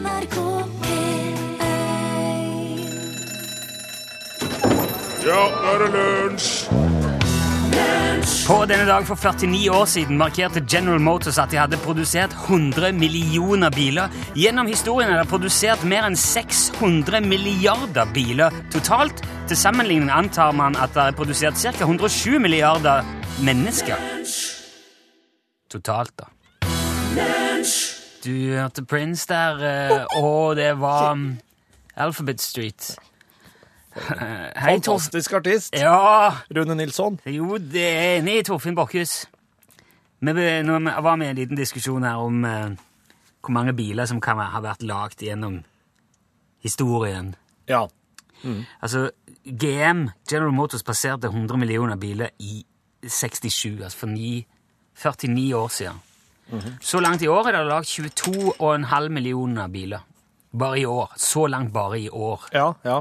NRK P1 Ja, nå er det lunsj! På denne dag for 49 år siden markerte General Motors at de hadde produsert 100 millioner biler. Gjennom historien er det produsert mer enn 600 milliarder biler totalt. Til sammenligning antar man at det er produsert ca. 107 milliarder mennesker. Totalt, da. Du hørte Prince der, eh, og det var um, Alphabet Street. Hei, Fantastisk artist. Ja, Rune Nilsson. jo, det er enig i Torfinn Borchhus. Vi nå var vi i en liten diskusjon her om eh, hvor mange biler som kan ha vært lagd gjennom historien. Ja. Altså, GM, General Motors, passerte 100 millioner biler i 67, altså for 9, 49 år siden. Så langt i år er det lagd 22,5 millioner biler. Bare i år. Så langt bare i år. Ja, ja.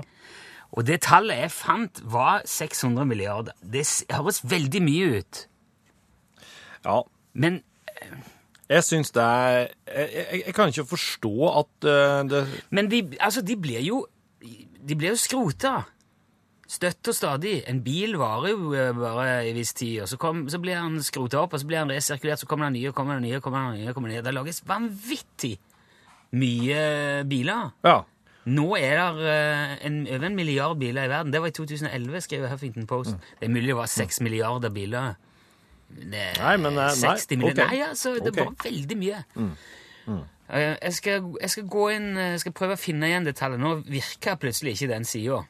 Og det tallet jeg fant, var 600 milliarder. Det høres veldig mye ut. ja. Men Jeg syns det er jeg, jeg, jeg kan ikke forstå at eh, det Men de, altså, de blir jo De blir jo skrota. Støtt og stadig. En bil varer jo eh, bare en viss tid, og så, kom, så blir han skrota opp, og så blir han resirkulert, så kommer det nye, kommer det nye, kommer det nye, kommer det nye. Det lages vanvittig mye biler. Ja. Nå er det eh, en, over en milliard biler i verden. Det var i 2011, skrev Huffington Post. Det er mulig det var seks milliarder biler. Det, Nei, men, eh, nei, 60 nei, okay. Nei, altså, det okay. var veldig mye. Eh, Jeg, skal, jeg skal gå inn, eh, jeg skal prøve å finne igjen detaljer. Nå virker plutselig ikke den sida.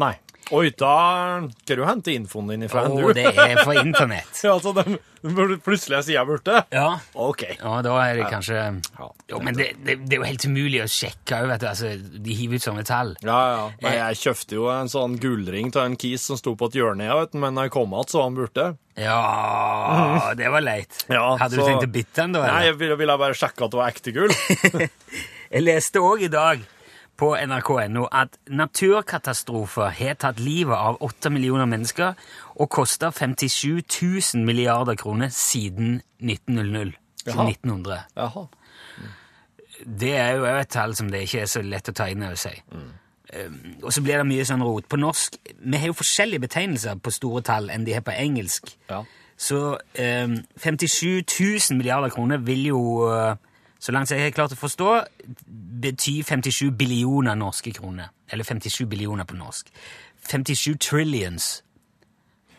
Nei. Oi, da kan du hente infoen din ifra oh, det er fra internett. Ja, altså, de, plutselig er sida borte? Ja. OK. Ja, da er det kanskje Ja. Jo, men det, det, det er jo helt umulig å sjekke òg, vet du. Altså, de hiver ut sånne tall. Ja, ja. Men jeg kjøpte jo en sånn gullring til en kis som sto på et hjørne, jeg vet, du, men da jeg kom igjen, så var han borte. Ja, det var leit. Ja, Hadde du tenkt å bytte den, da? eller? Nei, jeg ville, ville bare sjekke at det var ekte gull. Jeg leste òg i dag på nrk.no at naturkatastrofer har tatt livet av 8 millioner mennesker og kosta 57 000 milliarder kroner siden 1900. Jaha. 1900. Jaha. Det er jo et tall som det ikke er så lett å ta inn over seg. Um, og så blir det mye sånn rot. På norsk Vi har jo forskjellige betegnelser på store tall enn de har på engelsk. Ja. Så um, 57 000 milliarder kroner vil jo, uh, så langt jeg har klart å forstå, betyr 57 billioner norske kroner. Eller 57 billioner på norsk. 57 trillions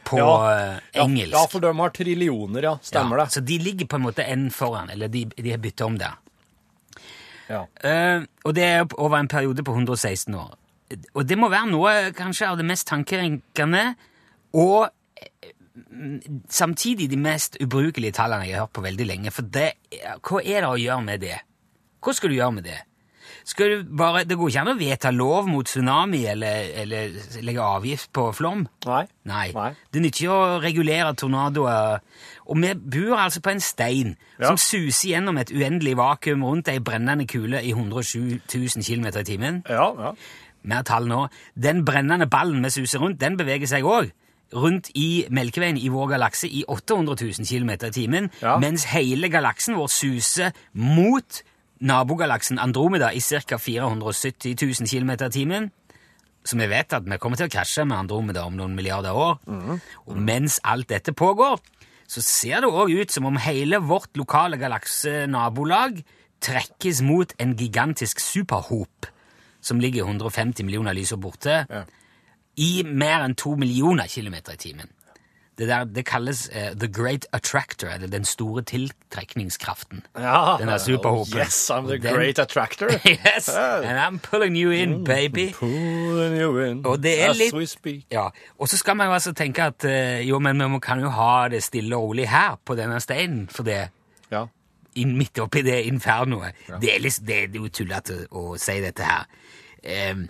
på Ja. uh, engelsk. Ja, for de har trillioner, ja. Stemmer Ja, det. Så de ligger på en måte enn foran, eller de, de har bytta om der. Ja. Uh, og det er over en periode på 116 år. Og det må være noe kanskje av det mest tankerenkende og eh, samtidig de mest ubrukelige tallene jeg har hørt på veldig lenge. For det, hva er det å gjøre med det? Hva skal du gjøre med det? Skal du bare, Det går ikke an å vedta lov mot tsunami eller, eller legge avgift på flom. Nei. Nei. Nei. Det nytter ikke å regulere tornadoer. Og vi bor altså på en stein Ja. som suser gjennom et uendelig vakuum rundt ei brennende kule i 107 000 km i timen. Ja, ja. Mer tall nå. Den brennende ballen vi suser rundt, den beveger seg òg. Rundt i Melkeveien i vår galakse i 800 000 km i timen, Ja. mens hele galaksen vår suser mot nabogalaksen Andromeda i ca. 470 000 km i timen. Så vi vet at vi kommer til å krasje med Andromeda om noen milliarder år. Og mens alt dette pågår, så ser det òg ut som om hele vårt lokale galaksenabolag trekkes mot en gigantisk superhop som ligger 150 millioner lysår borte, Ja. I mer enn to millioner kilometer i timen. Det, der, det kalles uh, The Great Attractor, eller Den store tiltrekningskraften. ja. Den der superhopen. Yes, I'm the den- great attractor. yes, Ja. and I'm pulling you in, baby. Pulling you in Og det er as litt- we speak. Ja, Og så skal man jo altså tenke at uh, jo, men vi kan jo ha det stille og rolig her på denne steinen, for det Ja. in, midt oppi det infernoet. Det, er litt, det er jo tullete å si dette her. Ehm,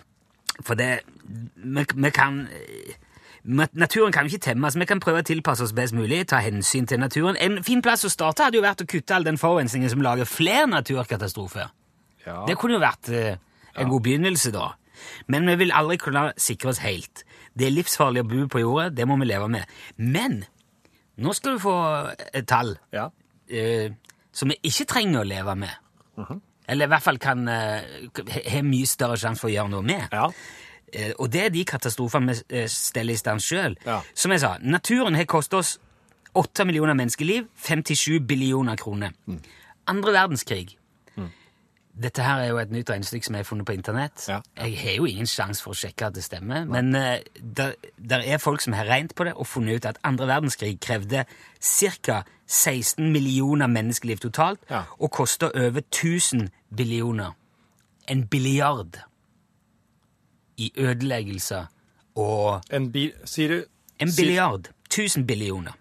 for det vi, vi kan eh, Naturen kan jo ikke temmes. Vi kan prøve å tilpasse oss best mulig, ta hensyn til naturen. En fin plass å starte hadde jo vært å kutte all den forurensningen som lager flere naturkatastrofer. Ja. Det kunne jo vært en en god begynnelse, da. Men vi vil aldri kunne sikre oss helt. Det er livsfarlig å bo på jorda, det må vi leve med. Men nå skal du få et tall ja. eh, som vi ikke trenger å leve med. Eller i hvert fall kan eh, ha mye større sjanse for å gjøre noe med. Ja. Eh, Og det er de katastrofene vi eh, steller i stand sjøl. Ja. Som jeg sa, naturen har kostet oss 8 millioner menneskeliv, 57 billioner kroner. Mm. Andre verdenskrig. Dette her er jo et nytt regnestykke som jeg har funnet på internett. Ja. Jeg har jo ingen sjanse for å sjekke at det stemmer, men uh, der, der er folk som har regnet på det og funnet ut at andre verdenskrig krevde ca. 16 millioner menneskeliv totalt Ja. og kosta over 1000 billioner. En billiard i ødeleggelser og En bi... Sier du En billiard. 1000 billioner.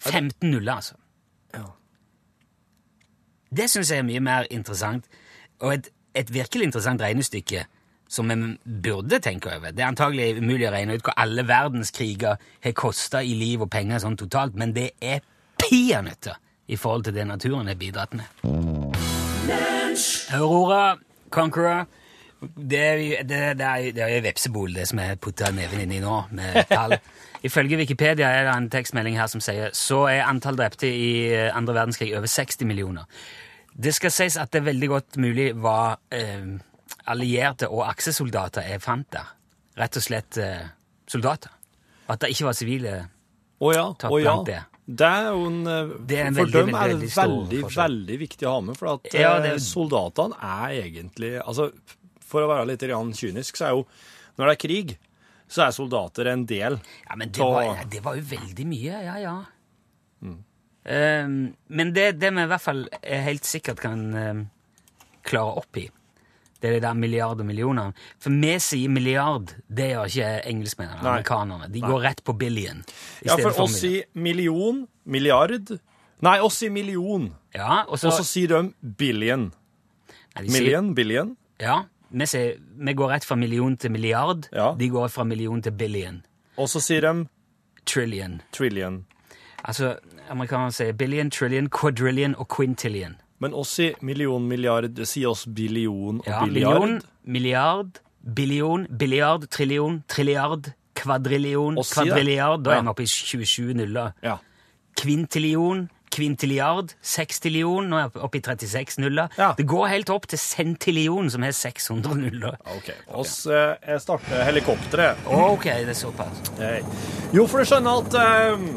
15 nuller, altså. Det syns jeg er mye mer interessant, og et, et virkelig interessant regnestykke som vi burde tenke over. Det er antagelig umulig å regne ut hva alle verdenskriger har kosta i liv og penger sånn totalt, men det er peanøtter i forhold til det naturen har bidratt med. Aurora, Conqueror det er, jo- det, er, jo vepsebol, det som jeg putter neven inn i nå, med tall. Ifølge Wikipedia er det en tekstmelding her som sier så er antall drepte i eh, andre verdenskrig over 60 millioner. Det skal sies at det er veldig godt mulig var eh, allierte og aksesoldater jeg fant der. Rett og slett eh, soldater. Og at det ikke var sivile. oh ja. Tatt oh ja. blant det. Det er jo en eh, Det er en For veldig, dem er det veldig veldig, veldig viktig å ha med, for at Ja, eh, det er- soldatene er egentlig Altså, for å være litt kynisk, så er jo Når det er krig, så er soldater en del Ja, men det var, det var jo veldig mye, ja, ja. Eh, men det, det vi i hvert fall er helt sikkert kan eh, klare opp i, det er det der milliard og millioner. For vi sier milliard, det gjør ikke engelskmennene, Nei. amerikanerne. De går rett på billion. Ja, for oss sier million, milliard Nei, oss sier million, Ja, og så, og så sier de billion. Nei, de sier- Million, billion. Ja, vi, ser, vi går rett fra million til milliard. Ja. De går fra million til billion. Og så sier de Trillion. trillion. Altså, amerikanerne sier billion, trillion, quadrillion og quintillion. Men oss sier million, milliard, sier oss billion og Ja, billiard. million, milliard, billion, billiard, trillion, trilliard, kvadrillion, kvadrilliard, da er vi oppe i 27 nuller. Ja. Kvintillion, kvintilliard, sextillion, nå er jeg oppe i 36 nuller. Ja. Det går helt opp til centillion, som er 600 nuller. OK. Oss eh, starter helikopteret. Ok, det er såpass. Hei. Jo, for du skjønner at eh,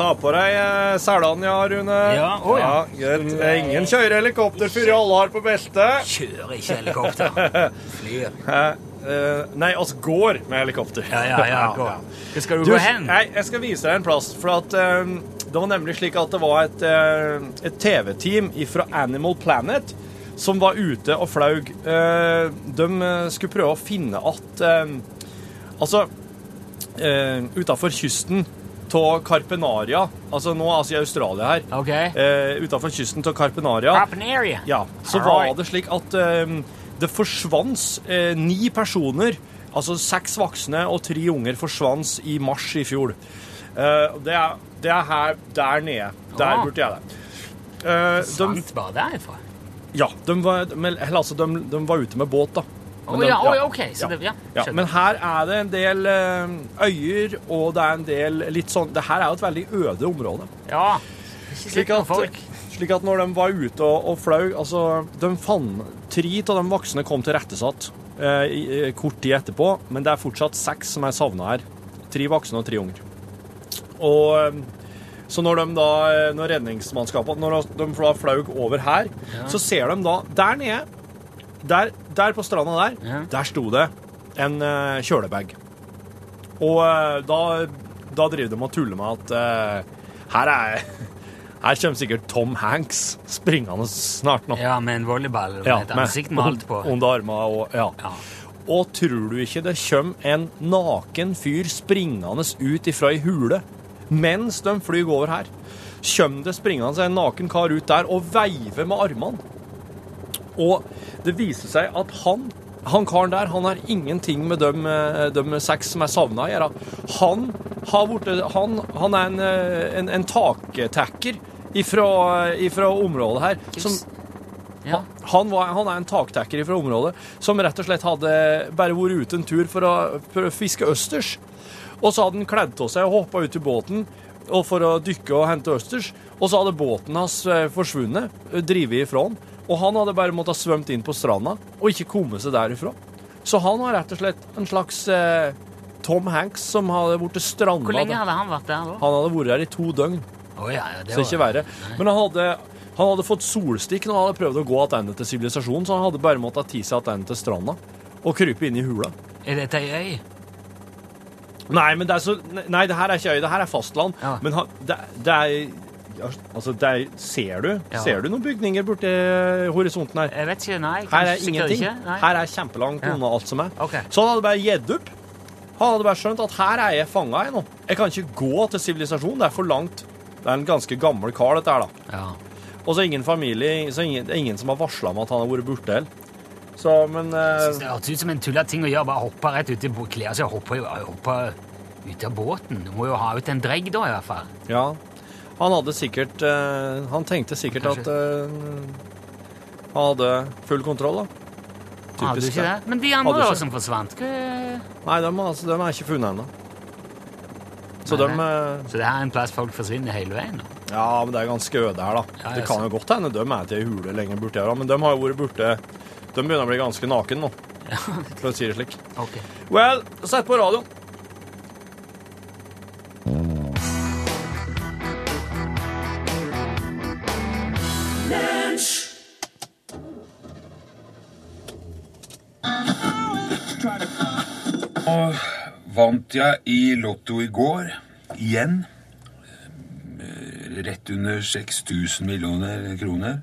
Ta på deg eh, selene, ja, Rune. Ja, å, ja. greit. Ingen kjører helikopter før alle har på beltet. Kjører ikke helikopter. Flyr. Eh, eh, nei, oss går med helikopter. Ja, ja, ja, gå. Hvor skal du, Du, gå hen? nei, jeg skal vise deg en plass. For at, uh, det var nemlig slik at det var et, uh, et TV-team fra Animal Planet som var ute og flaug. De skulle prøve å finne at Altså, uh, utafor kysten av Carpenaria Altså nå altså i Australia her. okay. Uh, utafor kysten av Carpenaria. Carpenaria. Ja, så All var det slik at det forsvant eh, ni personer, altså seks voksne og tre unger forsvant i mars i fjor. Eh, det, er, det er her, der nede. Der Ah. burde jeg det. Eh, de, Sant bare derfra? ja, de var, eller, altså, de, de var ute med båt, da. De- ja, å ja, ok. Ja. det, ja, Ja, men her er det en del eh, øyer, og det er en del litt sånn Det her er jo et veldig øde område. Ja. Ikke Slik at, folk. slik at når de var ute og, og flaug altså, de fant, Tre av de voksne kom til rettesatt eh, i kort tid etterpå, men det er fortsatt seks som er savna her. Tre voksne og tre unger. Og eh, så når de da, eh, når redningsmannskapene når de da flaug over her, så ser de da Der nede, der, der på stranda der, Ja. der sto det en uh, kjølebag. Og eh, da, da driver de og tuller med at eh, her er her kommer sikkert Tom Hanks springende snart nå. Ja, med en volleyball med et ansikt malt på. Under armene og ja. Ja. Og tror du ikke det kommer en naken fyr springende ut ifra ei hule mens de flyr over her? Kommer det springende en naken kar ut der og veiver med armene? Og det viser seg at han han karen der han har ingenting med de, eh, de seks som er savna å gjøre. Han, han, han er en, eh, en, en taktacker ifra, ifra området her. Som, Ja. han, var, han er en taktacker fra området som rett og slett hadde bare vært ute en tur for å, for å fiske østers. Og så hadde han kledd av seg og hoppa ut i båten for å dykke og hente østers. Og så hadde båten hans eh, forsvunnet, drevet ifra han. Og han hadde bare måttet ha svømt inn på stranda og ikke kommet seg derifra. Så han var rett og slett en slags eh, Tom Hanks som hadde blitt stranda. Hvor lenge hadde han vært der da? Han hadde vært her i to døgn, Oh, ja, ja, det så var- ikke verre. Men han hadde, han hadde fått solstikk når han hadde prøvd å gå tilbake til sivilisasjonen, så han hadde bare måttet ti seg tilbake til stranda og krype inn i hula. Er dette ei øy? Nei, men det er så Nei, det her er ikke øy, det her er fastland. Ja. Men han, det, det er Altså, det er Ser du? Ja. Ser du noen bygninger borti horisonten her? Jeg vet ikke, nei. Her er ingenting. Her er kjempelangt Ja. unna alt som er. Okay. Så han hadde bare gitt opp. Han hadde bare skjønt at her er jeg fanga nå. Jeg kan ikke gå til sivilisasjon, det er for langt. Det er en ganske gammel kar, dette her, da. Ja. Og så ingen familie, så ingen, det er ingen som har varsla om at han har vært borte heller. Så, men eh, Det hørtes ut som en tulla ting å gjøre, bare hoppe rett uti klær seg og hoppe, hoppe ut av båten. Du må jo ha ut en dregg da, i hvert fall. ja. Han hadde sikkert uh, Han tenkte sikkert Kanskje. at uh, han hadde full kontroll, da. Typisk, Hadde du ikke det? Men de andre da som forsvant, hva... Nei, de, altså, de er ikke funnet ennå. Så Nei, de nei. eh, Så det er en plass folk forsvinner hele veien? da? Ja, men det er ganske øde her, da. Ja, det kan jo godt hende de er til ei hule lenger borti her, da, men de har jo vært borte De begynner å bli ganske naken nå, for å si det slik. Ok. Well, sett på radioen. Vant jeg i Lotto i går. Igjen. Rett under 6000 millioner kroner.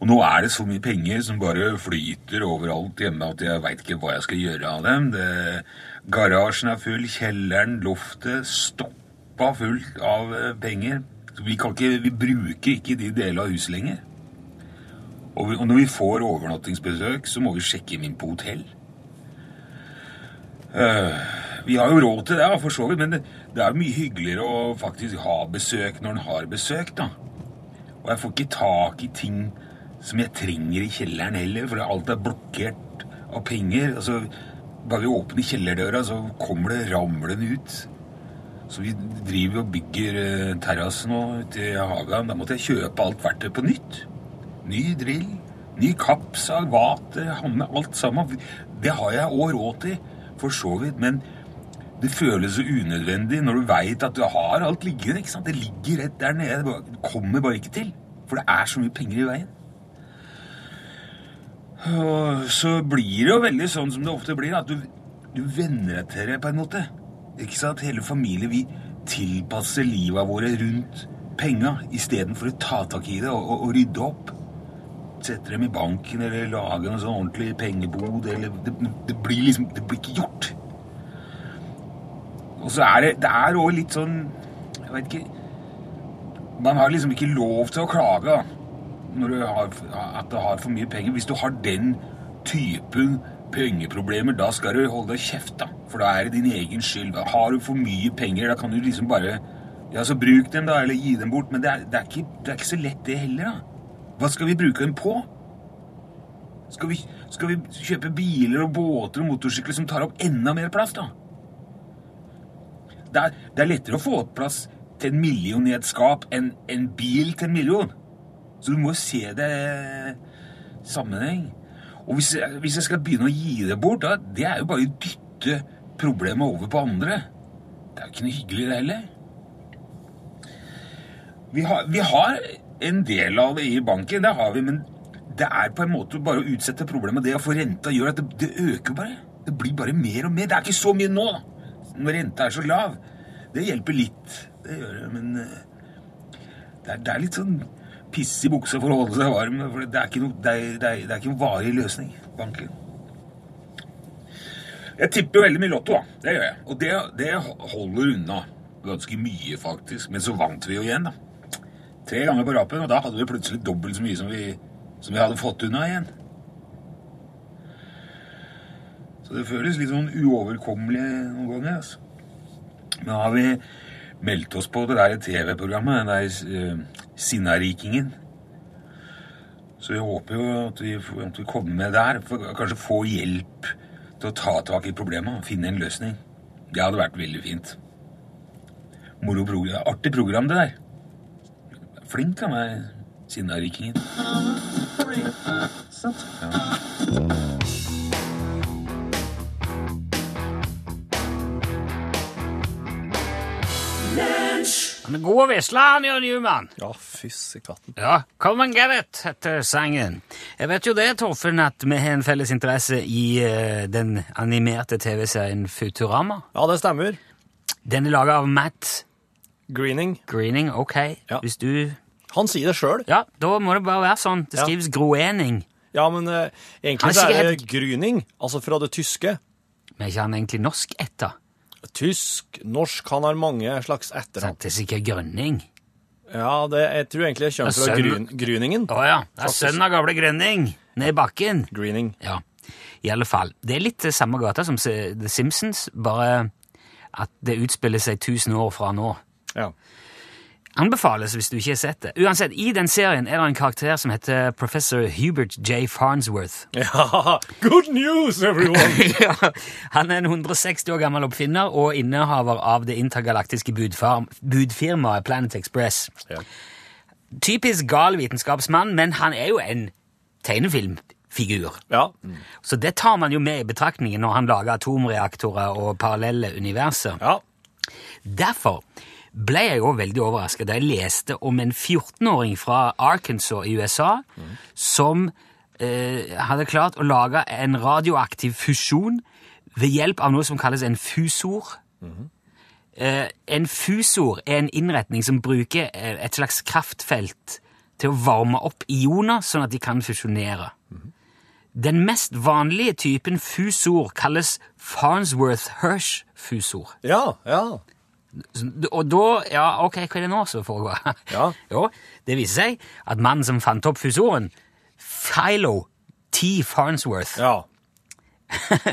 Og nå er det så mye penger som bare flyter overalt hjemme at jeg veit ikke hva jeg skal gjøre av dem. Det, garasjen er full, kjelleren, loftet stoppa fullt av eh, penger. Så vi, ikke, vi bruker ikke de delene av huset lenger. Og, vi, og når vi får overnattingsbesøk, så må vi sjekke inn på hotell. Vi har jo råd til det, for så vidt, men det, er jo mye hyggeligere å faktisk ha besøk når en har besøk, da. Og jeg får ikke tak i ting som jeg trenger i kjelleren heller, for alt er blokkert av penger. Altså, bare vi åpner kjellerdøra, så kommer det ramlende ut. Så vi driver og bygger terrassen nå ute i hagen. Da måtte jeg kjøpe alt verktøy på nytt. Ny drill, ny kappsag, vater, hanne, alt sammen. Det har jeg òg råd til, for så vidt, men det føles så unødvendig når du veit at du har alt liggende. ikke sant? Det ligger rett der nede. Det kommer bare ikke til. For det er så mye penger i veien. Og så blir det jo veldig sånn som det ofte blir, at du, du venner deg til det på en måte. Ikke sant? Hele familien, vi tilpasser livet våre rundt penga istedenfor å ta tak i det og, og, og rydde opp. Sette dem i banken eller lage en sånn ordentlig pengebod. Eller, det, det blir liksom Det blir ikke gjort. Og så er det Det er òg litt sånn Jeg vet ikke Man har liksom ikke lov til å klage da, når du har, at du har for mye penger. Hvis du har den typen pengeproblemer, da skal du holde deg kjeft, da. For da er det din egen skyld. Har du for mye penger, da kan du liksom bare Ja, så bruk dem, da, eller gi dem bort. Men det er, det er, ikke, det er ikke så lett, det heller, da. Hva skal vi bruke dem på? Skal vi, skal vi kjøpe biler og båter og motorsykler som tar opp enda mer plass, da? Det er, det er lettere å få opp plass til en million i et skap enn en bil til en million. Så du må jo se det i sammenheng. Og hvis jeg, hvis jeg skal begynne å gi det bort, da, det er jo bare å dytte problemet over på andre. Det er jo ikke noe hyggelig, det heller. Vi har, vi har en del av det i banken, det har vi, men det er på en måte bare å utsette problemet. Det å få renta gjør at det, det øker bare. Det blir bare mer og mer. Det er ikke så mye nå, da, når renta er så lav. Det hjelper litt, det gjør det, men eh, det er, det er litt sånn piss i buksa for å holde seg varm. For det er ikke noe, det er, det er, det er ikke noen varig løsning, banken. Jeg tipper jo veldig mye lotto, da. Det gjør jeg. Og det, det holder unna ganske mye, faktisk. Men så vant vi jo igjen, da. Tre ganger på rapen, og da hadde vi plutselig dobbelt så mye som vi, som vi hadde fått unna igjen. Så det føles litt sånn uoverkommelig noen ganger, altså. Nå har vi meldt oss på det der TV-programmet, den der uh, Sinnarikingen. Så vi håper jo at vi, at vi kommer med der, for kanskje få hjelp til å ta tak i problemet, finne en løsning. Det hadde vært veldig fint. Moro program, artig program, det der. Flink av meg, Sinnarikingen. Han er god å vesle, han, Jørn Newman. Ja, fysse katten. Ja, Come and get it, heter sangen. Jeg vet jo det, Torfinn, at vi har en felles interesse i eh, den animerte TV-serien Futurama. Ja, det stemmer. Den er laga av Matt Greening. Greening. Ok, Ja. hvis du Han sier det sjøl. Ja, da må det bare være sånn. Det Ja. skrives Groening. Ja, men eh, Han egentlig er så er det Gryning, altså fra det tyske. Men er ikke han egentlig norsk etter? Tysk, norsk, han har mange slags etternavn. det er sikkert Grønning. Ja, det, jeg tror egentlig jeg kommer er fra gryn, Gryningen. Å ja. Det er sønnen av gamle Grønning. Ned i bakken. Greening. Ja, i alle fall. Det er litt samme gata som The Simpsons, bare at det utspiller seg tusen år fra nå. Ja. Anbefales hvis du ikke har sett det. Uansett, I den serien er det en karakter som heter Professor Hubert J. Farnsworth. ja. Good news, everyone! ja, han er en 160 år gammel oppfinner og innehaver av det intergalaktiske budfirmaet Planet Express. Ja. Typisk gal vitenskapsmann, men han er jo en tegnefilmfigur. ja. Så det tar man jo med i betraktningen når han lager atomreaktorer og parallelle universer. ja. Derfor ble jeg jo veldig overrasket da jeg leste om en 14-åring fra Arkansas i USA som eh, hadde klart å lage en radioaktiv fusjon ved hjelp av noe som kalles en fusor. Eh, en fusor er en innretning som bruker eh, et slags kraftfelt til å varme opp ioner, sånn at de kan fusjonere. Den mest vanlige typen fusor kalles Farnsworth-Hirsch-fusor. Ja, ja. Og da Ja, ok, hva er det nå som foregår? Ja. jo, det viser seg at mannen som fant opp fusoren, Philo T. Farnsworth Ja.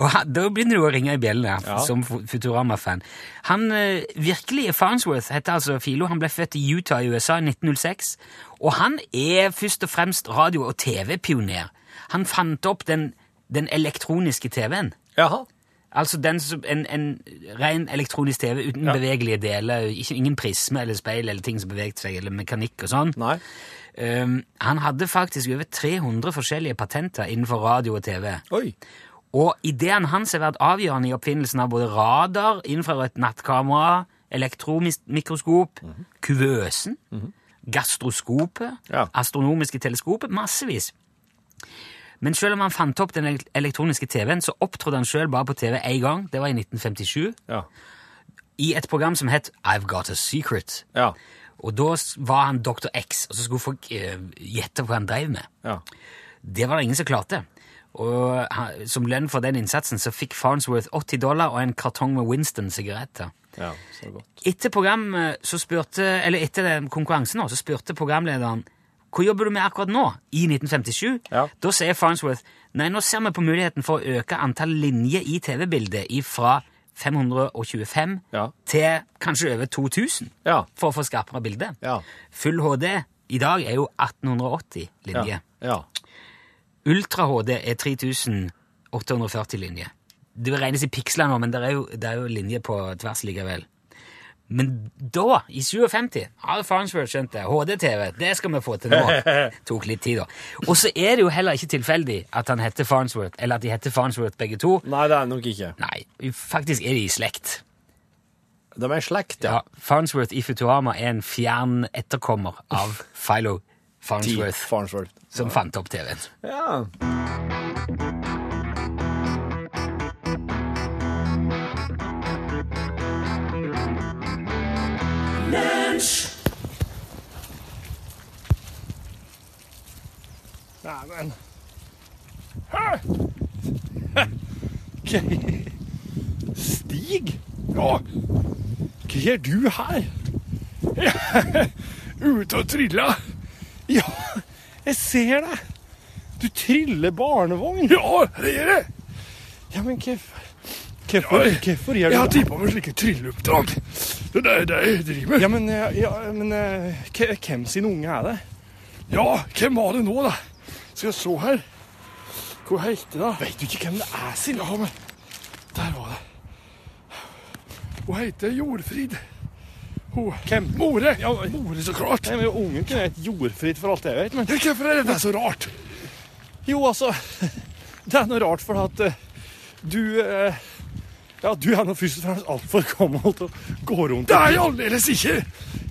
Og han, Da begynner du å ringe i bjellene Ja. som Futurama-fan. Han eh, virkelige Farnsworth heter altså Philo. Han ble født i Utah i USA i 1906. Og han er først og fremst radio- og TV-pioner. Han fant opp den, den elektroniske TV-en. Jaha. Altså den, som- en, en ren elektronisk TV uten Ja. bevegelige deler, ikke, ingen prisme eller speil eller ting som beveget seg, eller mekanikk og sånn. Um, han hadde faktisk over 300 forskjellige patenter innenfor radio og TV. Oi. Og ideen hans har vært avgjørende i oppfinnelsen av både radar, infrarødt nattkamera, elektromikroskop, kuvøsen, gastroskopet, Ja. astronomiske teleskopet, massevis. Men selv om han fant opp den elektroniske TV-en, så opptrådte han selv bare på TV én gang. Det var i 1957. Ja. I et program som het I've Got a Secret. Ja. Og da var han Dr. X, og så skulle folk eh, gjette hva han drev med. Ja. Det var det ingen som klarte. Og han, som lønn for den innsatsen så fikk Farnsworth 80 dollar og en kartong med Winston-sigaretter. Ja, så godt. Etter programmet så spurte, eller etter den konkurransen nå, så spurte programlederen hva jobber du med akkurat nå, i 1957? Ja. Da sier Farnsworth nei, nå ser vi på muligheten for å øke antall linjer i TV-bildet fra 525 Ja. til kanskje over 2000 Ja. for å få skarpere bilde. Ja. Full HD i dag er jo 1880 Ja. linjer. Ja. Ultra HD er 3840 linjer. Det regnes i piksler nå, men det er jo, det er jo linjer på tvers likevel. Men da, i 57, hadde Farnsworth skjønt det. HD-TV, det skal vi få til nå. Tok litt tid, da. Og så er det jo heller ikke tilfeldig at han heter Farnsworth, eller at de heter Farnsworth begge to. Nei, det er nok ikke. Nei, faktisk er de i slekt. De er i slekt, Ja, ja. Farnsworth i Futuama er en fjern etterkommer av Philo Farnsworth, Farnsworth. som fant opp TV-en. Ja. Neimen Hæ? Hva- Stig? Ja, hva gjør du her? Ute og trilla. Ja, jeg ser deg. Du triller barnevogn. Ja, det gjør jeg. Ja, men hvorfor Hvorfor, gjør du det? Jeg har det? tippa med slike trylleoppdrag. Det er det jeg driver med. Ja, men, ja, ja, men eh, hvem sin unge er det? Ja, hvem var det nå, da? Skal jeg se her. Hva heter det? Vet du ikke hvem det er sin? Ja, men Der var det. Hun heter Jordfrid. Hun Hvem? More. Ja, More, så klart. Nei, men Ungen kunne hett Jordfrid for alt jeg vet, men Ja, Hvorfor er dette så rart? Jo, altså Det er noe rart, for at uh, du eh, Ja, du er nå først og fremst altfor gammel til å gå rundt Det er jeg aldeles ikke.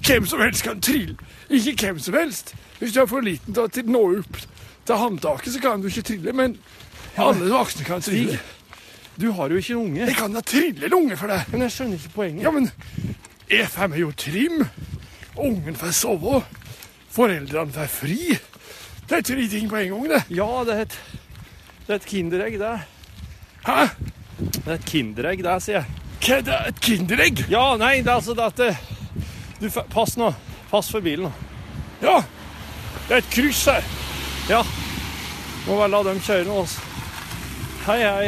Hvem som helst kan trille. Ikke hvem som helst. Hvis du er for liten til å nå opp til håndtaket, så kan du ikke trille. Men alle voksne kan trille. Du har jo ikke en unge. Jeg kan da trille en unge for deg. Men jeg skjønner ikke poenget. Ja, men E5 er jo trim. Ungen får sove. Foreldrene får fri. Det er tre ting på en gang, det. Ja, det er et, det er et kinderegg, det. Hæ? Det er et kinderegg, der, sier jeg. Hva er det? Et kinderegg? Ja, nei, det er altså det at det, du, Pass nå. Pass for bilen nå. Ja. Det er et kryss her. Ja. Må bare la dem kjøre nå, altså. Hei, hei.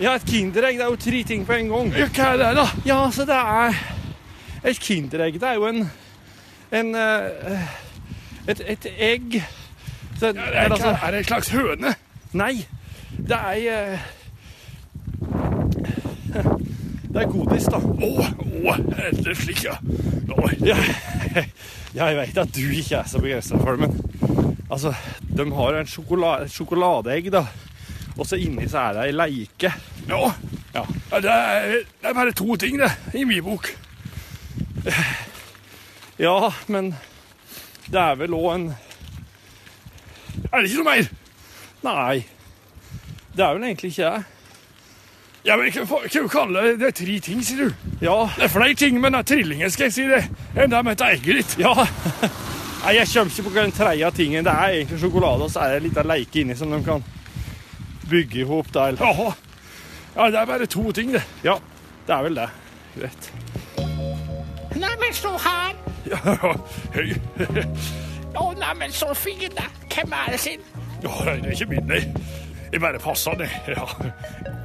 Ja, et kinderegg, det er jo tre ting på en gang. Ja, hva er det, da? Ja, så det er Et kinderegg, det er jo en En eh, Et, et egg så, Er det, altså, er det en slags høne? Nei, det er eh, Det er godis, da. Å, å, det slik, ja. Å, Ja, jeg vet at du ikke er så begeistra for det, men altså, de har en sjokolade, et sjokoladeegg, da. Og så inni så er det ei leike. ja. Ja. ja det, er, det er bare to ting, det, i min bok. Ja, men det er vel òg en Er det ikke noe mer? Nei. Det er vel egentlig ikke det. Ja, men hva hva du kaller det? Det er tre ting, sier du. Ja. Det er flere ting med den trillingen, skal jeg si det, enn det med egget ditt. Ja. Nei, jeg kommer ikke på hva den tredje tingen. Det er egentlig sjokolade, og så er det en liten leike inni som de kan bygge i hop der. Jaha. Ja, det er bare to ting, det. Ja, det er vel det. Greit. Neimen, så her. Ja, hei. Å, neimen, så fin, da. Hvem er det sin? Ja, det er ikke min, nei. Jeg bare passer det. Ja,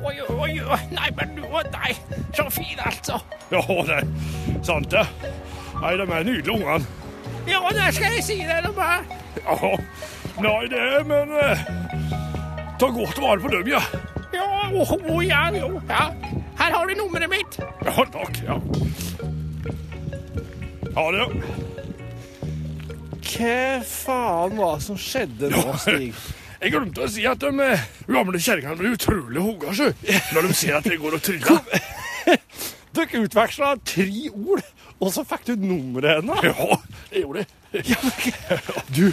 Oi, oi, oi. Nei, men du og deg. Så fin, altså. ja det er sant, det. Nei, de er nydelige, ungene. Ja, det skal jeg si deg, de er. Ja, nei, det men eh, Ta godt vare på dem, ja. Ja, oh, oh, ja, jo. Ja. Her har du nummeret mitt. Ja, takk. Ja. Ha det. Hva faen var det som skjedde nå, Stig? Jeg glemte å si at de eh, gamle kjerringene blir utrolig sjø, når de ser at jeg går og tryller. Dere utveksla tre ord, og så fikk du nummeret hennes? Ja, jeg gjorde det. Ja, men, du,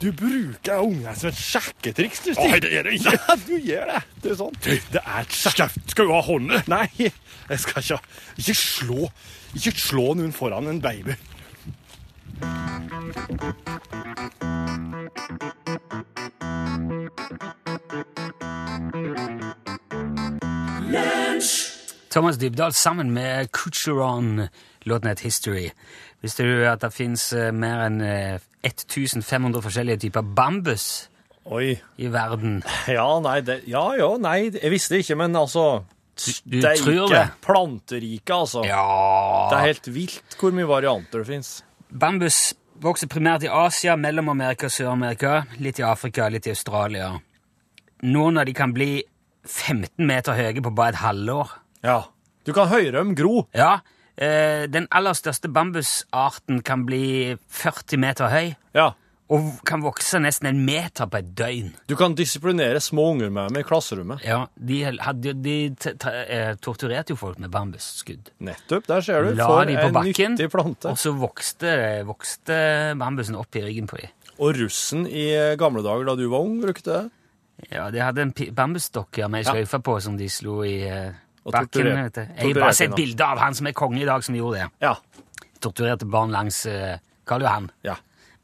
du bruker ungene som et sjekketriks, du, Stig. Nei, det gjør jeg ikke. Ja, du gjør det. Det er sånn. Det er et sjekk... Skal, skal du ha hånda? Nei, jeg skal ikke Ikke slå Ikke slå noen foran en baby. Thomas Dybdahl sammen med Kucheron, låten het History. Visste du at det fins mer enn eh, 1500 forskjellige typer bambus Oi. i verden? Ja, nei, det, ja, jo, nei, jeg visste ikke, men altså du Det er ikke det? planterike, altså. Det er helt vilt hvor mye varianter det fins. Bambus vokser primært i Asia, Mellom-Amerika og Sør-Amerika. Litt i Afrika, litt i Australia. Noen av de kan bli 15 meter høye på bare et halvår. Ja. Du kan høre dem gro. Ja, eh, Den aller største bambusarten kan bli 40 meter høy Ja. Og kan vokse nesten en meter på et døgn. Du kan disiplinere små unger med dem i klasserommet. Ja, De, hadde, de eh, torturerte jo folk med bambusskudd. Nettopp, der ser du. La For de på en bakken, nyttig plante. og så vokste, vokste bambusen opp i ryggen på dem. Og russen i gamle dager da du var ung, brukte det? Ja, de hadde en pi- med ei sløyfe på som de slo i eh, bakken. vet du. Jeg har bare sett bilde av han som er konge i dag, som gjorde det. Ja. Torturerte barn langs eh, Karl Johan Ja.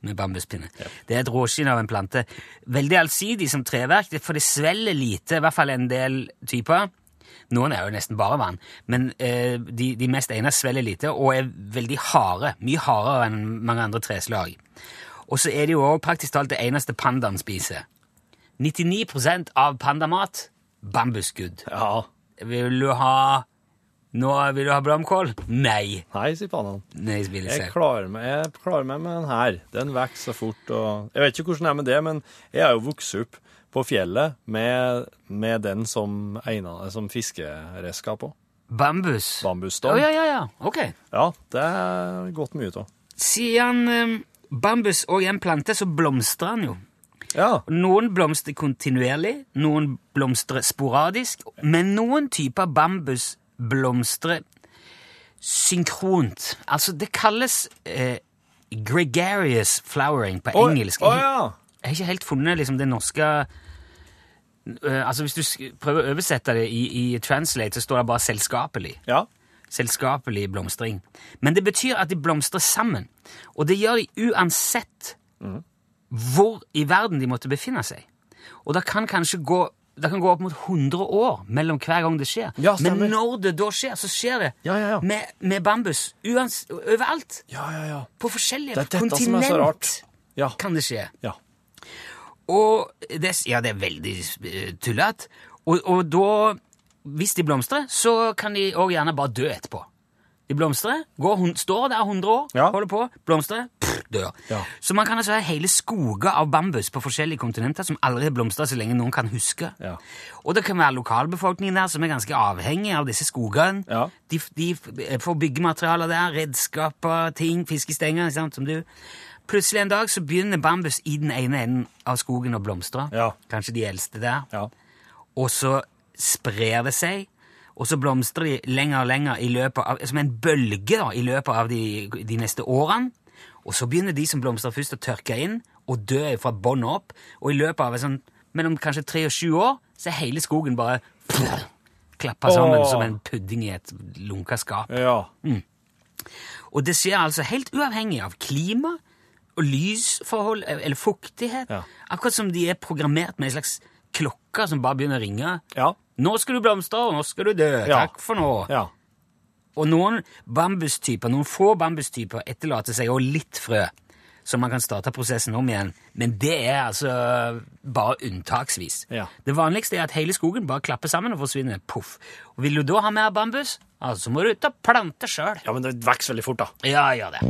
Med bambuspinne. Det er et råskinn av en plante. Veldig allsidig som treverk, for det svelger lite, i hvert fall en del typer. Noen er jo nesten bare vann, men eh, de, de mest egnede svelger lite og er veldig harde. Mye hardere enn mange andre treslag. Og så er det jo også praktisk talt det eneste pandaen spiser. 99% av pandamat bambusskudd. ja. Vil du ha Nå vil du ha blomkål? Nei. Nei, sier pannen. Nei, jeg Jeg klarer meg, jeg klarer meg med den her. Den vokser så fort. og... Jeg vet ikke hvordan det er med det, men jeg har jo vokst opp på fjellet med, med den som, ena, som fiskeredskap òg. Bambus. Å, Oh, ja, ja, ja. Ok. Ja, det er godt mye av. Siden um, bambus òg er en plante, så blomstrer den jo. Ja. Noen blomstrer kontinuerlig, noen blomstrer sporadisk, men noen typer bambus blomstrer synkront. Altså, det kalles eh, gregarious flowering på Å, engelsk. Jeg- ja. Jeg har ikke helt funnet liksom, det norske eh, Altså, Hvis du prøver å oversette det i, i Translate, så står det bare 'selskapelig'. Ja. Selskapelig blomstring. Men det betyr at de blomstrer sammen. Og det gjør de uansett hvor i verden de måtte befinne seg. Og det kan kanskje gå det kan gå opp mot 100 år mellom hver gang det skjer. Ja. Men når det da skjer, så skjer det Ja, ja, ja. Med, med bambus uans overalt. Ja, ja, ja. På forskjellige Det. Ja. kan det skje. Ja. Og det, ja, det er veldig eh, tullete. Og, og da, hvis de blomstrer, så kan de òg gjerne bare dø etterpå. De blomstrer, går, står der 100 år, holder på, blomstrer, pff, dør. Ja. Så man kan altså ha hele skoger av bambus på forskjellige kontinenter som aldri har blomstra så lenge noen kan huske. Ja. Og det kan være lokalbefolkningen der som er ganske avhengig av disse skogene. Ja. De, de får byggematerialer der, redskaper, ting, fiskestenger, sant, som du. Plutselig en dag så begynner bambus i den ene enden av skogen å blomstre. Ja. Kanskje de eldste der. Ja. Og så sprer det seg, og så blomstrer de lenger og lenger i løpet av, som en bølge da, i løpet av de, de neste årene. Og så begynner de som blomstrer først å tørke inn og dø fra bånn opp. Og i løpet av sånn, mellom kanskje tre og sju år så er hele skogen bare klappa sammen Åh. som en pudding i et lunka skap. Ja. Og det skjer altså helt uavhengig av klima og lysforhold eller fuktighet. Ja. Akkurat som de er programmert med en slags klokke som bare begynner å ringe. Ja. Nå skal du blomstre, og nå skal du dø. Ja. Takk for nå. Ja. Og noen bambustyper, noen få bambustyper etterlater seg også litt frø, så man kan starte prosessen om igjen. Men det er altså bare unntaksvis. Ja. Det vanligste er at hele skogen bare klapper sammen og forsvinner. Puff. Og vil du da ha mer bambus, altså må du ut og plante sjøl. ja, men det vokser veldig fort, da. Ja, gjør det.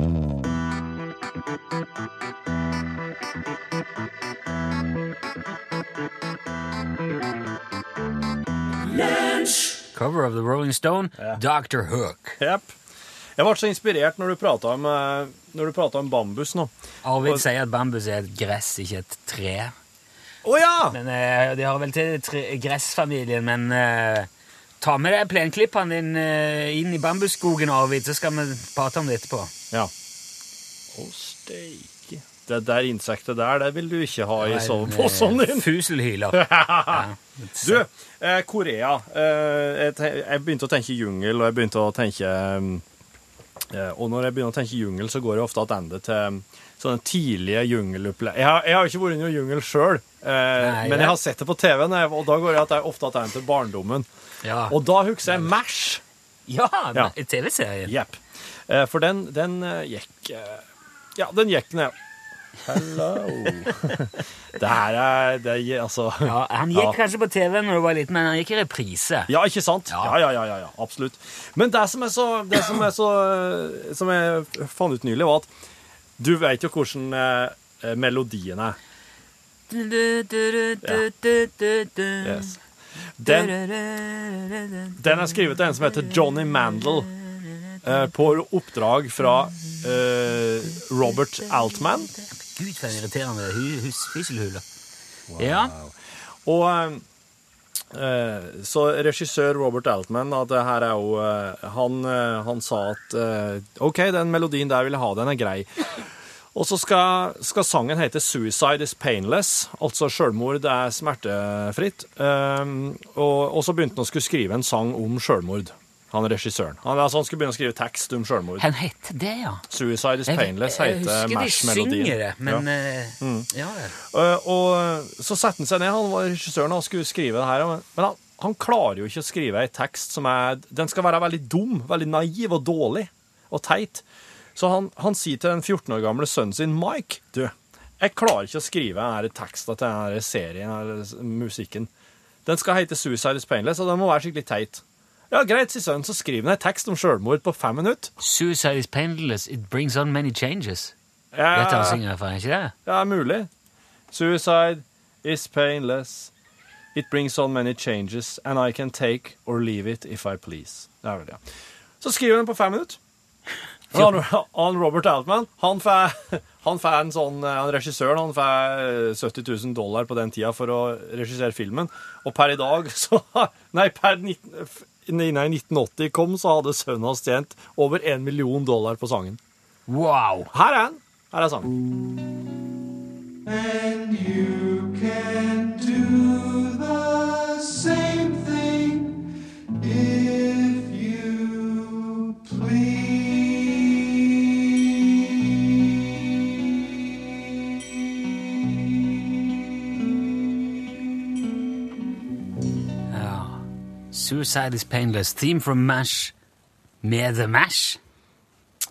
Cover of the Rolling Stone, Dr. Hook. Yep. Jeg ble så inspirert når du prata om, eh, om bambus nå. Arvid Og- sier at bambus er et gress, ikke et tre. Å ja! Men uh, De har vel til tre, gressfamilien, men uh, ta med deg plenklippene din uh, inn i bambusskogen, Arvid, så skal vi prate om det etterpå. Ja. Å, steike. Det der insektet der, det vil du ikke ha i soveposen din. Fuselhyler. Du, eh, Korea. Eh, jeg, jeg begynte å tenke jungel, og jeg begynte å tenke eh, Og når jeg begynner å tenke jungel, så går jeg ofte tilbake til um, sånne tidlige jungelopplegg. Jeg, har- jeg har ikke vært i noen jungel sjøl, men jeg har sett det på TV, og da går jeg at jeg ofte tilbake til barndommen. Ja, Og da husker jeg MASH. ja, Ja. TV-serien. Jepp. For den, den gikk Ja, den gikk ned. Hello. det her er det, er- Altså Ja, han gikk Ja. kanskje på TV når du var liten, men han gikk i reprise. Ja, ikke sant? Ja. Ja, ja, ja, ja, absolutt. Men det som er så, det som er så Som jeg fant ut nylig, var at du vet jo hvordan eh, melodien er. Yes. Den, den er skrevet av en som heter Johnny Mandel, eh, på oppdrag fra eh, Robert Altman. Gud, for en irriterende hu- Wow. Ja. Og eh, eh, så regissør Robert Altman at det her er jo eh, han, eh, han sa at eh, OK, den melodien der vil jeg ha, den er grei. Og så skal, skal sangen hete 'Suicide is painless', altså selvmord er smertefritt. Um, og, og så begynte han å skulle skrive en sang om selvmord, han regissøren. Han, altså, han skulle begynne å skrive tekst om selvmord. Han heter det, ja. 'Suicide is painless, Jeg, painless' jeg heter husker de Mash-melodien. synger det, men Ja. eh, ja vel. Uh, og så setter han seg ned, han var regissøren og skulle skrive det her, men han, han klarer jo ikke å skrive ei tekst som er Den skal være veldig dum, veldig naiv og dårlig og teit. Så han, han sier til den 14 år gamle sønnen sin, Mike, du, jeg klarer ikke å skrive denne teksten til denne serien eller musikken. Den skal hete Suicide is Painless, og den må være skikkelig teit. Ja, greit, sier sønnen, så skriver han en tekst om selvmord på fem minutter. Suicide is painless, it brings on many changes. Ja, Dette han synger for, ikke det? Ja, mulig. Suicide is painless. It brings on many changes, and I can take or leave it if I please. Det er vel det. Så skriver han på fem minutter. Han, han Robert Altman, han får, han får en sånn, han regissøren, han får 70 000 dollar på den tida for å regissere filmen. Og per i dag, så Nei, per 19, nei, 1980 kom, så hadde sønnen hans tjent over en million dollar på sangen. Wow! Her er han. Her er sangen. Ja. Suicide is painless. Theme from MASH med The MASH.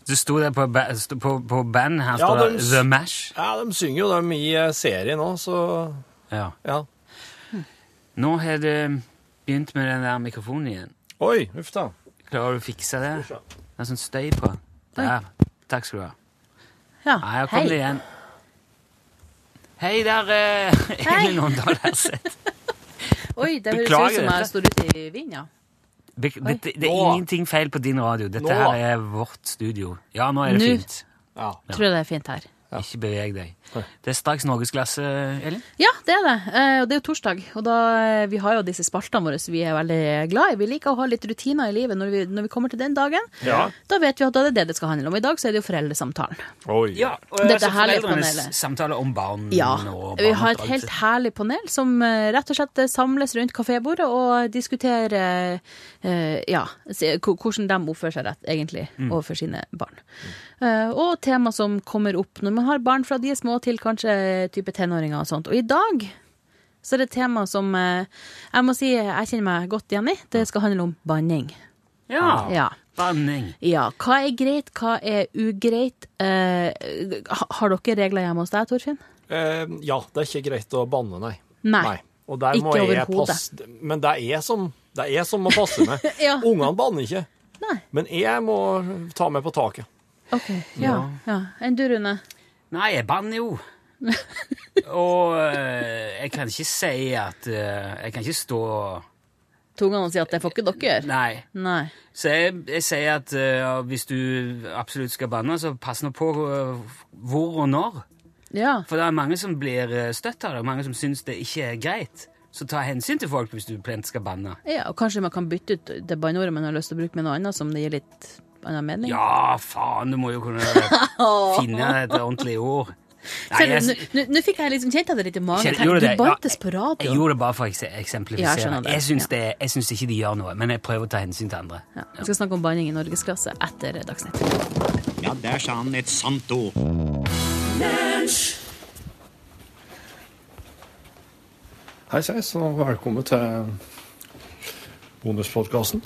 Du sto der på, ba sto på, på band. Her Ja, står det de s- The MASH. Ja, de synger jo dem i eh, serien òg, så Ja. ja. Nå har det begynt med den der mikrofonen igjen. Oi, uff da. Klarer du å fikse det? Det er sånn støy på. Der. Takk skal du ha. Ja, Nei, her kom det igjen. Hei der, eh, Elin Åndal Herseth. Oi, det høres ut som jeg står ute i vinden, ja. Dette, det er Nå. ingenting feil på din radio. Dette Nå. her er vårt studio. Ja, nå er det Nå. fint. Ja. Tror jeg det er fint her. Ikke beveg deg. Det er straks norgesklasse, Elin. Ja, det er det. Eh, Og det er jo torsdag. Og da, eh, vi har jo disse spaltene våre som vi er veldig glad i. Vi liker å ha litt rutiner i livet når vi, når vi kommer til den dagen. Ja. Da vet vi at det er det det skal handle om. I dag så er det jo foreldresamtalen. Oi. Ja, og Dette altså herlige foreldrenes panelet. samtale om barn Ja. og Vi har et helt herlig panel som eh, rett og slett samles rundt kafébordet og diskuterer eh, ja, hvordan de oppfører seg rett, egentlig, Mm. overfor sine barn. Eh, og tema som kommer opp når man har barn fra de er små til kanskje type tenåringer og sånt. Og i dag så er det et tema som eh, jeg må si jeg kjenner meg godt igjen i. Det skal handle om banning. Ja. Ja. Banning. Ja, hva er greit, hva er ugreit? Eh, har dere regler hjemme hos deg, Torfinn? Eh, ja, det er ikke greit å banne, nei. Nei. Og der Ikke må jeg overhodet. passe Men det er som, det er som å passe med. Ja. Ungene banner ikke. Nei. Men jeg må ta meg på taket. Ok, ja. ja. Enn du, Rune? Nei, jeg banner jo. og eh, jeg kan ikke si at eh, Jeg kan ikke stå Tungene sier at det får ikke dere gjøre. Nei. Nei. Så jeg, jeg sier at eh, hvis du absolutt skal banne, så pass nå på eh, hvor og når. Ja. For det er mange som blir eh, støtt av det, og mange som syns det ikke er greit. Så ta hensyn til folk hvis du plent skal banne. ja, og kanskje man kan bytte ut det banneordet man har lyst til å bruke med noe annet som det gir litt annen anledning? Ja, faen, du må jo kunne finne et ordentlig ord. Nå- fikk jeg liksom kjent at det litt i magen. Du det? bantes Ja, på jeg gjorde det bare for å ekse- Ja, jeg eksemplifisere. jeg, syns det, jeg syns ikke de gjør noe, men jeg prøver å ta hensyn til andre. Ja. Vi skal snakke om banning i norgesklasse etter Dagsnytt. Ja, der sa han et sant ord. Hei, seis, og velkommen til bonuspodkasten.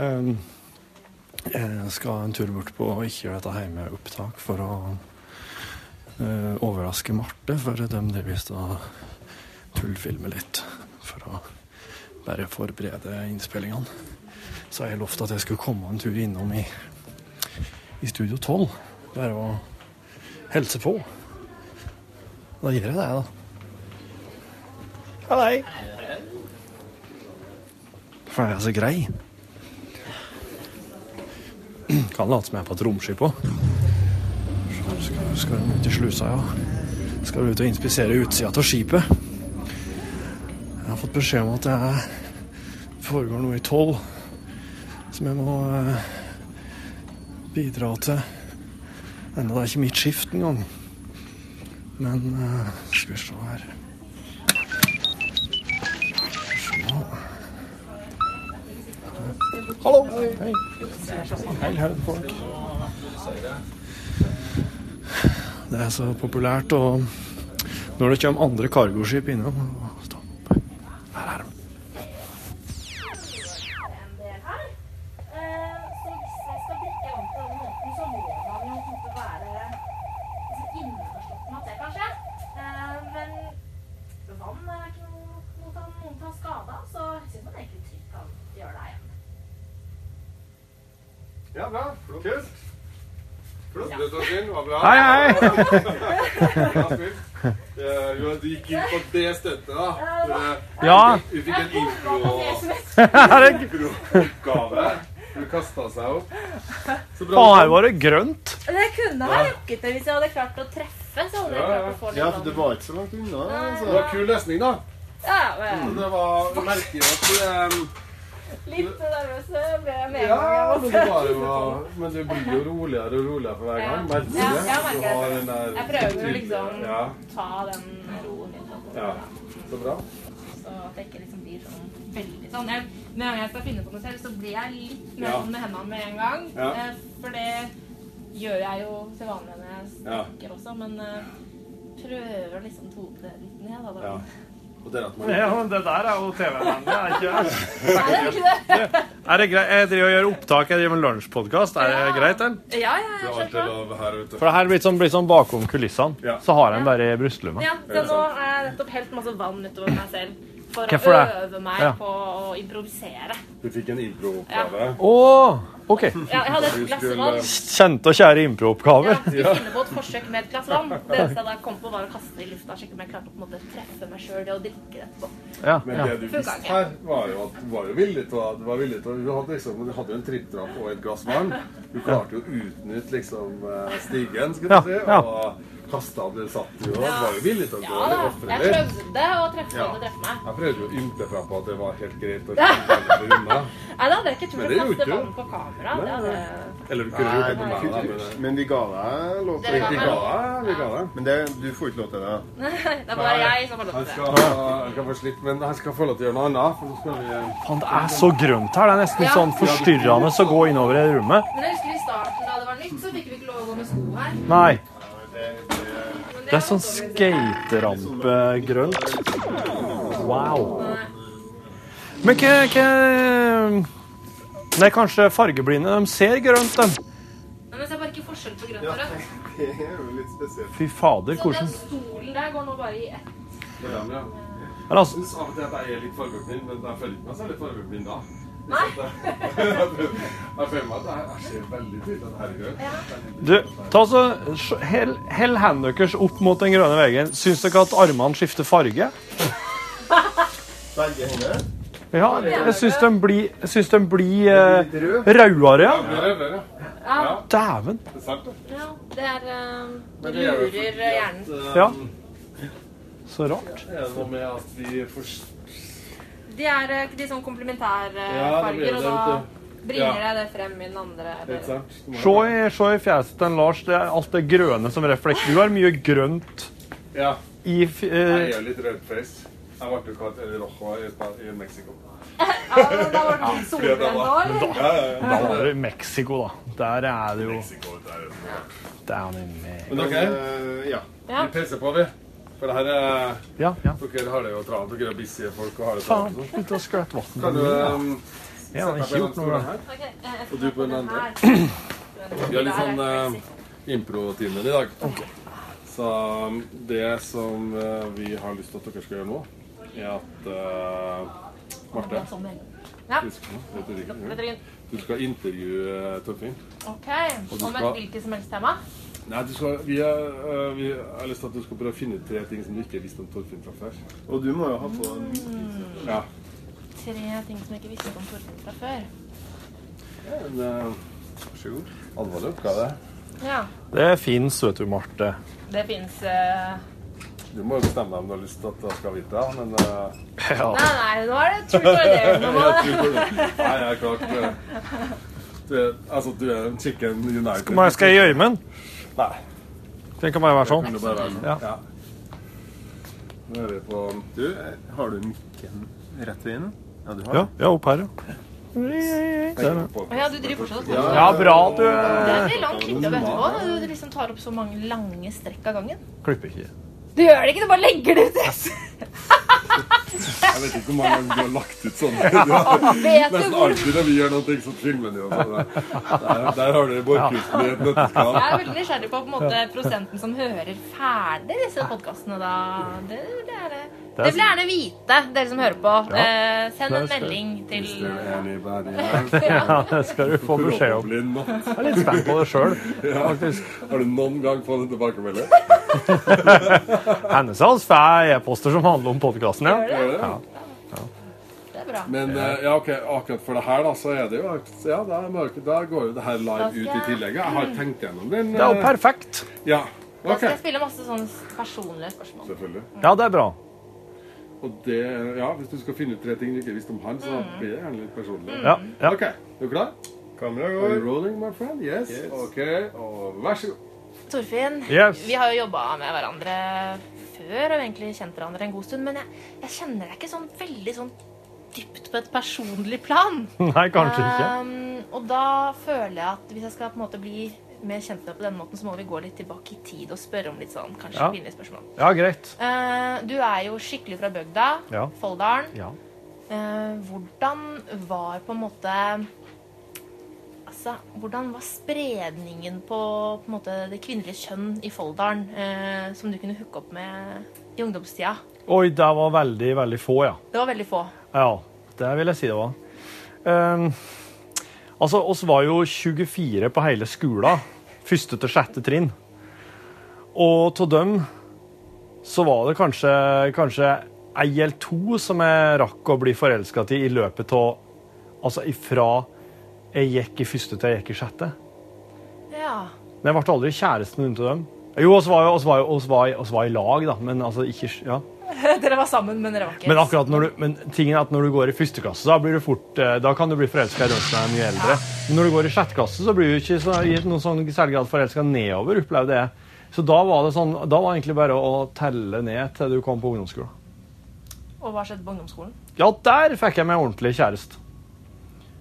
Um, jeg skal en tur bort på ikke gjøre dette hjemme opptak for å uh, overraske Marte, for de driver og tullfilmer litt for å bare forberede innspillingene. Så jeg lovt at jeg skulle komme en tur innom i, i Studio 12, bare å helse på. Da gjør jeg det, da. Hallei. For jeg er så grei. Kan late som jeg er på et romskip òg. Skal, skal de ut i slusa, ja. Skal ut og inspisere utsida av skipet. Jeg har fått beskjed om at det foregår noe i tolv som jeg må eh, bidra til. Enda det er ikke mitt skift engang. Men eh, skal vi se her Hallo! Hei. Hei, hei, folk. Det er så populært, og når det kommer andre cargoskip innom Hei, hei! Jo, du gikk inn på det støttet, da. Ja. Du fikk en impro-oppgave. Du kasta seg opp. Så bra. Faen, her var det grønt. Det kunne ha rukket det hvis jeg hadde klart å treffe. Så hadde jeg klart å få litt Ja, for det var ikke så langt unna. Det var var kul løsning, da. Ja, men Det var merkelig at du um, Litt nervøs ble jeg med en Ja, gang. men det var Men du blir jo roligere og roligere for hver gang. Merker du Ja, jeg det. den Jeg prøver å liksom Ja, ta den roen litt. ja. Så bra. Så at det ikke liksom blir sånn veldig sånn. Jeg, med en gang jeg skal finne på noe selv, så blir jeg litt mer Ja. sånn med hendene med en gang. Ja. Eh, For det gjør jeg jo til vanlig når jeg Ja. snakker også, men prøver prøver å tope det litt ned. Da. Ja. Det er man Ja, det der er jo TV-vennlig, er det ikke? Det er det. Er det greit? Jeg driver og gjør opptak, jeg driver med lunsjpodkast. Er det greit, eller? Ja, ja, ute. For det her blir sånn, blir sånn bakom kulissene. Ja. Så har jeg den bare i brystlomma. Ja, så nå har jeg nettopp helt masse vann utover meg selv for Hvorfor å det? øve meg Ja. på å improvisere. Du fikk en impro-oppgave. Å, OK. Ja, jeg hadde et glass vann. Kjente og kjære improoppgaver. Ja, vi finne på et forsøk med et glass vann. Det eneste jeg da kom på, var å kaste det i lufta. Sjekke om jeg klarte å på en måte treffe meg sjøl det å drikke det etterpå. Ja, Men ja. det du visste her, var jo at du var jo villig til å Du var villig til å Du hadde liksom Du hadde jo en trippdrapp og et glass vann. Du klarte jo å utnytte liksom eh, stigen, skal Ja, du si, og kasta det satt jo. ja. var jo villig til å gå Ja ofre litt jeg prøvde å treffe Ja. og det treffe meg. Jeg prøvde jo å ymte fra på at det var helt greit å kjenne unna. Nei, da hadde jeg ikke turt å kaste du. vann på kamera. Det hadde... Eller du kunne gjort det på meg, da. Men, Men vi ga deg lov til det. ga deg, vi ga deg. Men det, du får ikke lov til det. Nei, Det er bare jeg som har lov til det. han skal få slippe, men han skal få lov til å gjøre noe annet. For skal vi Faen, det er så grønt her. Det er nesten Ja. sånn forstyrrende å gå innover i rommet. Men jeg husker i starten da det var nytt, så fikk vi ikke lov å gå med sko her. Nei. Men Det er sånn skaterampegrønt. Wow. Men hva, hva Nei, kanskje fargeblinde. De ser grønt, de. Men jeg ser bare ikke forskjell på grønt og rødt. Det er jo litt spesielt. Fy fader, Så hvordan den stolen der går nå bare i ett. Ja, ja. Eller altså, Jeg syns av og til at jeg er litt fargeblind, men jeg føler ikke meg særlig fargeblind da. Er du, ta så, hell, hell hendene deres opp mot den grønne veggen. Syns dere at armene skifter farge? Begge hender. Ja, jeg syns de blir, jeg syns de blir uh, rødere, ja. Er. Dæven. Det er sant, det. ja det er uh, er lurer hjernen. Ja. Så rart. Er det noe med at vi får De er eh, de sånn komplementærfarger, Ja, og da bringer Ja. jeg det frem i den andre. Se i, se i fjeset til Lars. Det er alt det grønne som reflekterer. Du har mye grønt Ja. i f- Jeg gjør litt rødface. Jeg ble jo kalt El Rojo i, i Mexico. Ja, da var det litt solbrent nå, eller? Ja, ja, ja. Da var det Mexico, da. Der er det jo Mexico, det er det. Men dere, okay. ja. Ja. vi peser på, vi. For det her er Ja, ja. Dere har det jo travelt. Dere er busy folk og har det Faen, travelt. slutt å skvette vann. Kan du um, Jeg har på den stolen her? Ok, eh, Og du på den andre? Vi har litt sånn Der er uh, impro-timen i dag. Så um, det som uh, vi har lyst til at dere skal gjøre nå, er at uh, Marte. Ja. du skal, er- intervjue Torfinn. Ok, om et hvilket som helst tema? Nei, du skal, vi, er, uh, vi har lyst til at du skal prøve å finne ut tre ting som du ikke visste om Torfinn fra før. Og du må jo ha på en Ja. Tre ting som jeg ikke visste om Torfinn fra før. En uh, vær så god. alvorlig oppgave. Ja, Det fins, vet du, Marte. det fins uh... Du må jo bestemme deg om du har lyst til at jeg skal vite det, men uh, Ja. Nei, nei, nå er det truth or dare. Nei, jeg er klart du er, Altså, du er en chicken united. Skal jeg gjøre med den? Nei. Den kan bare være Det sånn. kan bare være sånn. Ja. Ja. Nå er vi på Du, har du mikken rett ved inn? Ja, du har Ja, ja opp her, ja. Ja. Du driver fortsatt Ja, bra at du Det er veldig lang klipp å vente på. Du liksom tar opp så mange lange strekk av gangen. klipper ikke. Du gjør det ikke, du bare legger det ut. Jeg vet ikke hvor mange ganger du har lagt ut sånn. Du har, nesten alltid når vi gjør noe, så filmer og sånn. Der, der har du Borchhusen i et nøtteskall. Jeg er veldig nysgjerrig på, på måte, prosenten som hører ferdig disse podkastene. Da. Det, det er det. Det vil jeg gjerne vite, dere som hører på. Ja. Eh, send en melding til. Ja, det skal du få beskjed om. Jeg er litt spent på det sjøl, Ja. faktisk. Har du noen gang fått en tilbakemelding? Hennes hans får e-poster som handler om podkasten, ja. Ja. Bra. Men eh, ja, ok, akkurat for det her, da, så er det jo Ja, da, mørket, da går jo det her live ut i tillegg. Jeg har tenkt gjennom den. Det er jo eh, perfekt. Ja. Da skal jeg spille masse sånne personlige spørsmål. Selvfølgelig. Ja, det er bra. Og det Ja, hvis du skal finne ut tre ting du ikke visste om han, så Mm. blir det gjerne litt personlig. Ja, ja. OK. Er du klar? Kamera Are you går. rolling, my friend? Yes. OK. Og vær så god. Torfinn, Yes. vi har jo jobba med hverandre før og egentlig kjent hverandre en god stund, men jeg, jeg kjenner deg ikke sånn veldig sånn dypt på et personlig plan. Nei, kanskje ikke. Um, og da føler jeg at hvis jeg skal på en måte bli med deg på den måten, så må vi gå litt tilbake i tid og spørre om litt sånn kanskje Ja. pinlige spørsmål. Ja, greit. Uh, du er jo skikkelig fra bygda, Ja. Folldalen. Ja. Uh, hvordan var på en måte Altså, hvordan var spredningen på, på måte, det kvinnelige kjønn i Folldalen uh, som du kunne hooke opp med i ungdomstida? Oi, det var veldig, veldig få, ja. Det var veldig få. Ja, det vil jeg si det var. Um, altså, oss var jo 24 på hele skolen, første til sjette trinn. Og av dem så var det kanskje, kanskje ei eller to som jeg rakk å bli forelska til i løpet av Altså ifra jeg gikk i første til jeg gikk i sjette. Ja. Men jeg ble aldri kjæresten rundt dem. Jo, oss var jo oss var, jo- oss var, oss var i lag, da, men altså ikke Ja. dere var sammen, men dere var ikke Men akkurat når du, men tingen er at når du går i første klasse, da, blir du fort, eh, da kan du bli forelska i noen som er mye eldre. Men når du går i sjette klasse, så blir du ikke så, i noen sånn særlig grad forelska nedover, opplevde jeg. Så da var det sånn, da var det egentlig bare å telle ned til du kom på ungdomsskolen. Og hva skjedde på ungdomsskolen? Ja, der fikk jeg meg ordentlig kjæreste.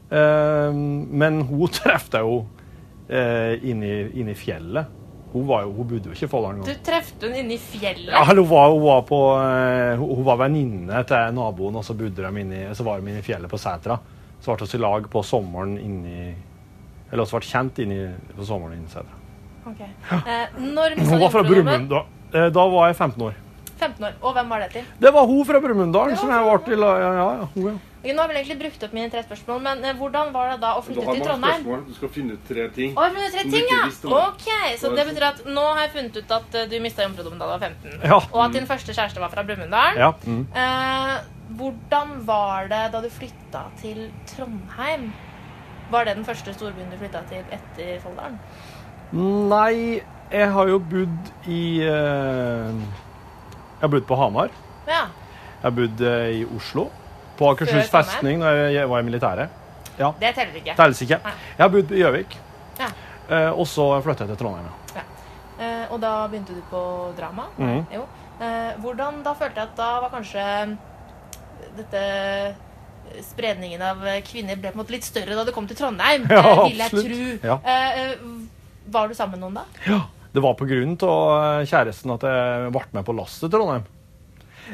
Uh, men hun traff jeg jo uh, inni, inni fjellet. Hun, var jo, hun bodde jo ikke i engang. Du trefte hun inne i fjellet? Ja, hun var, hun var, på, eh, hun var venninne til naboen, og så, inni, så var de inne i fjellet på Sætra. Så ble vi i lag på sommeren inni Eller vi ble kjent inni, på sommeren inni Sætra. Ok. Eh, når Hun var fra? Brumunddal. Eh, Da var jeg 15 år. 15 år. Og hvem var det til? Det var hun fra Brumunddal som jeg var til. Ja, ja, ja, hun, ja. Ok, Nå har vi egentlig brukt opp mine tre spørsmål, men eh, hvordan var det da å flytte til Trondheim? spørsmål. Du skal finne ut tre ting. Å, jeg funnet tre ting, ja! Ok, Så det betyr at nå har jeg funnet ut at eh, du mista jomfrudommen da du var 15. Ja. Og at din første kjæreste var fra Brumunddal. Ja, mm. Eh, hvordan var det da du flytta til Trondheim? Var det den første storbyen du flytta til etter Folldalen? Nei, jeg har jo bodd i eh, Jeg har bodd på Hamar. Ja. Jeg har bodd eh, i Oslo. På Akershus festning da jeg var i militæret. Ja. Det teller ikke. Telles ikke. Nei. Jeg har bodd i Gjøvik. Ja. Eh, og så flytta jeg til Trondheim. ja. Eh, og da begynte du på drama? Mm. Jo. Eh, hvordan Da følte jeg at da var kanskje dette Spredningen av kvinner ble på en måte litt større da du kom til Trondheim, Ja, eh, vil jeg tro. Ja. Eh, eh, var du sammen med noen da? Ja, Det var på grunn av kjæresten at jeg ble med på lasset til Trondheim.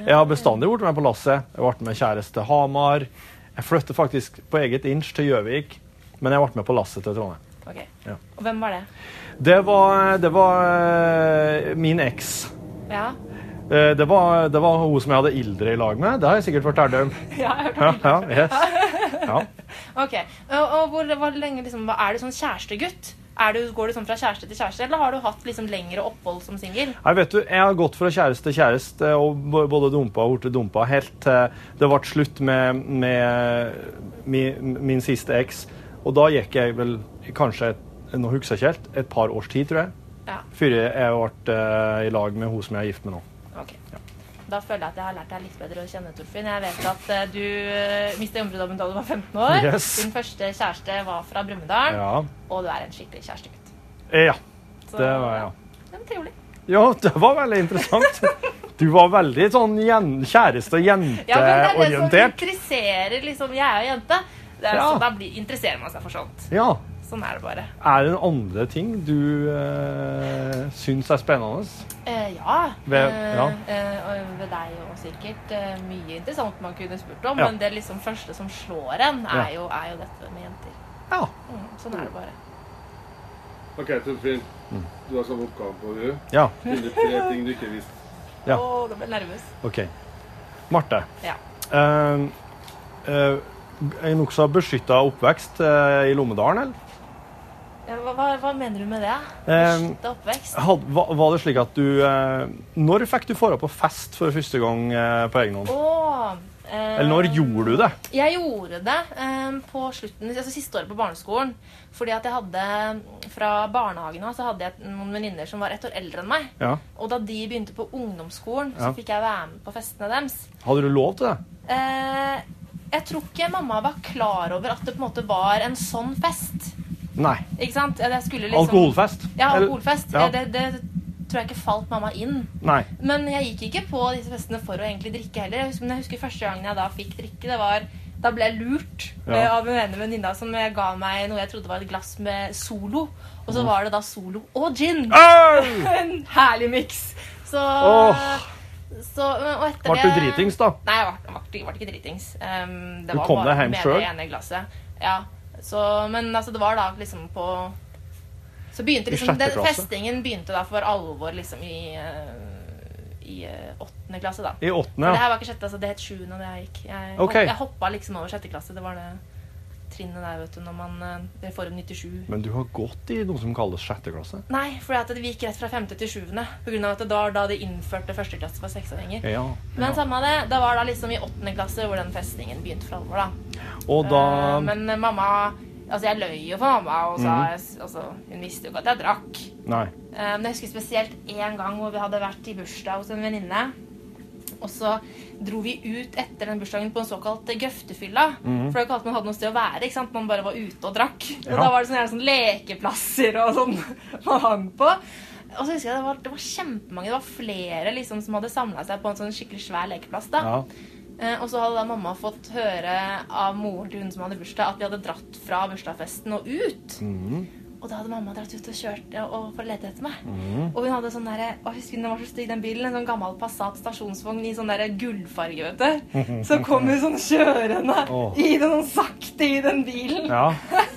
Jeg har bestandig vært med på lasset. Jeg ble med kjæreste til Hamar. Jeg flyttet faktisk på eget inch til Gjøvik, men jeg ble med på lasset til Trondheim. Ok. Ja. Og hvem var det? Det var, det var eh, min eks. Ja, Eh, Det var, det var hun som jeg hadde Ildre i lag med. Det har jeg sikkert fortalt om. ja jeg har hørt Ja, om ja, yes. ja. Ok, Og, og hvor, hvor lenge liksom, Er du sånn kjærestegutt? Du, går du sånn fra kjæreste til kjæreste, eller har du hatt liksom lengre opphold som singel? Jeg, Jeg har gått fra kjæreste til kjæreste og både dumpa og blitt dumpa helt til det ble slutt med, med min, min siste eks. Og da gikk jeg vel kanskje, nå husker jeg ikke helt, et par års tid, tror jeg. Ja. Før jeg ble eh, i lag med hun som jeg er gift med nå. Da føler jeg at jeg har lært deg litt bedre å kjenne, Torfinn. Jeg vet at uh, du uh, mista jomfrudommen da du var 15 år. Yes. Din første kjæreste var fra Brumunddal, Ja. og du er en skikkelig kjærestegutt. Eh, Ja, Så- det var jeg. Det var trivelig. Ja, det var veldig interessant. Du var veldig sånn kjæreste- og Ja, men det er det som interesserer liksom Jeg er jo jente, det er, Ja. så da blir, interesserer man seg for sånt. Ja. Sånn er det bare. Er det andre ting du eh, syns er spennende? Eh, ja. Ved- Eh, ja. eh, og ved deg òg sikkert eh, mye interessant man kunne spurt om, Ja. men det liksom første som slår en, er, Ja. jo, er jo dette med jenter. Ja. Mm, sånn er det bare. OK, Torfinn. Du har sånn oppgave på du. Ja. Finne tre ting du ikke visste. Ja. Å, da ble jeg nervøs. OK. Marte. Ja. Uh, uh, en nokså beskytta oppvekst uh, i Lommedalen, eller? Ja, hva, hva, hva mener du med det? Eh, Beskytta oppvekst? Had, var, var det slik at du eh, Når fikk du dra på fest for første gang eh, på egen hånd? Åh, eh, Eller når gjorde du det? Jeg gjorde det eh, på slutten, altså siste året på barneskolen. Fordi at jeg hadde Fra barnehagen av så hadde jeg noen venninner som var ett år eldre enn meg. Ja. Og da de begynte på ungdomsskolen, Ja. så fikk jeg være med på festene deres. Hadde du lov til det? Eh, jeg tror ikke mamma var klar over at det på en måte var en sånn fest. Nei. Ikke sant? Det liksom- Alkoholfest? Ja, alkoholfest. Ja. Det, det tror jeg ikke falt mamma inn. Nei. Men jeg gikk ikke på disse festene for å egentlig drikke heller. Jeg husker, men jeg husker første gangen jeg da fikk drikke, det var da ble jeg lurt Ja. eh, av en ene venninne som ga meg noe jeg trodde var et glass med Solo. Og så var det da Solo og gin. En herlig miks. Så, oh. så Og etter Ble du dritings, da? Nei, jeg ble, ikke dritings. Um, det Du var kom bare deg hjem sjøl? det. Ja. Så, men altså, det var da liksom på Så begynte liksom den. Festingen begynte da for alvor liksom i eh, i eh, åttende klasse, da. I åttende, ja. Det her var ikke sjette, altså det het sjuende da jeg gikk. Jeg, okay. jeg hoppa liksom over sjette klasse. Det var det trinnet der, vet du, når man eh, Reform 97. Men du har gått i noe som kalles sjette klasse? Nei, for vi gikk rett fra femte til sjuende. Av at det var da de innførte første klasse for seksåringer. Ja. Men samme det, det var da liksom i åttende klasse hvor den festningen begynte for alvor, da. Og da Uh, Men eh, mamma Altså, jeg løy jo for mamma, og sa mm -hmm. altså, Hun visste jo ikke at jeg drakk. Nei. Uh, Men jeg husker spesielt én gang hvor vi hadde vært i bursdag hos en venninne. Og så dro vi ut etter den bursdagen på en såkalt grøftefylla. Mm. For det var ikke alltid man hadde noe sted å være. ikke sant? Man bare var ute og drakk. Og da var det sånne, sånne lekeplasser og sånn man hang på. Og så husker jeg det var, det var kjempemange. Det var flere liksom som hadde samla seg på en sånn skikkelig svær lekeplass. da. Ja. Eh, og så hadde da mamma fått høre av moren til hun som hadde bursdag, at vi hadde dratt fra bursdagsfesten og ut. Mhm. Og da hadde mamma dratt ut og kjørt og for å lete etter meg. Mm. Og hun hadde sånn derre Å, husker den var så stygg, den bilen? En sånn gammel Passat stasjonsvogn i sånn derre gullfarge, vet du. Så kom hun sånn kjørende oh. i den sånn sakte i den bilen. Ja.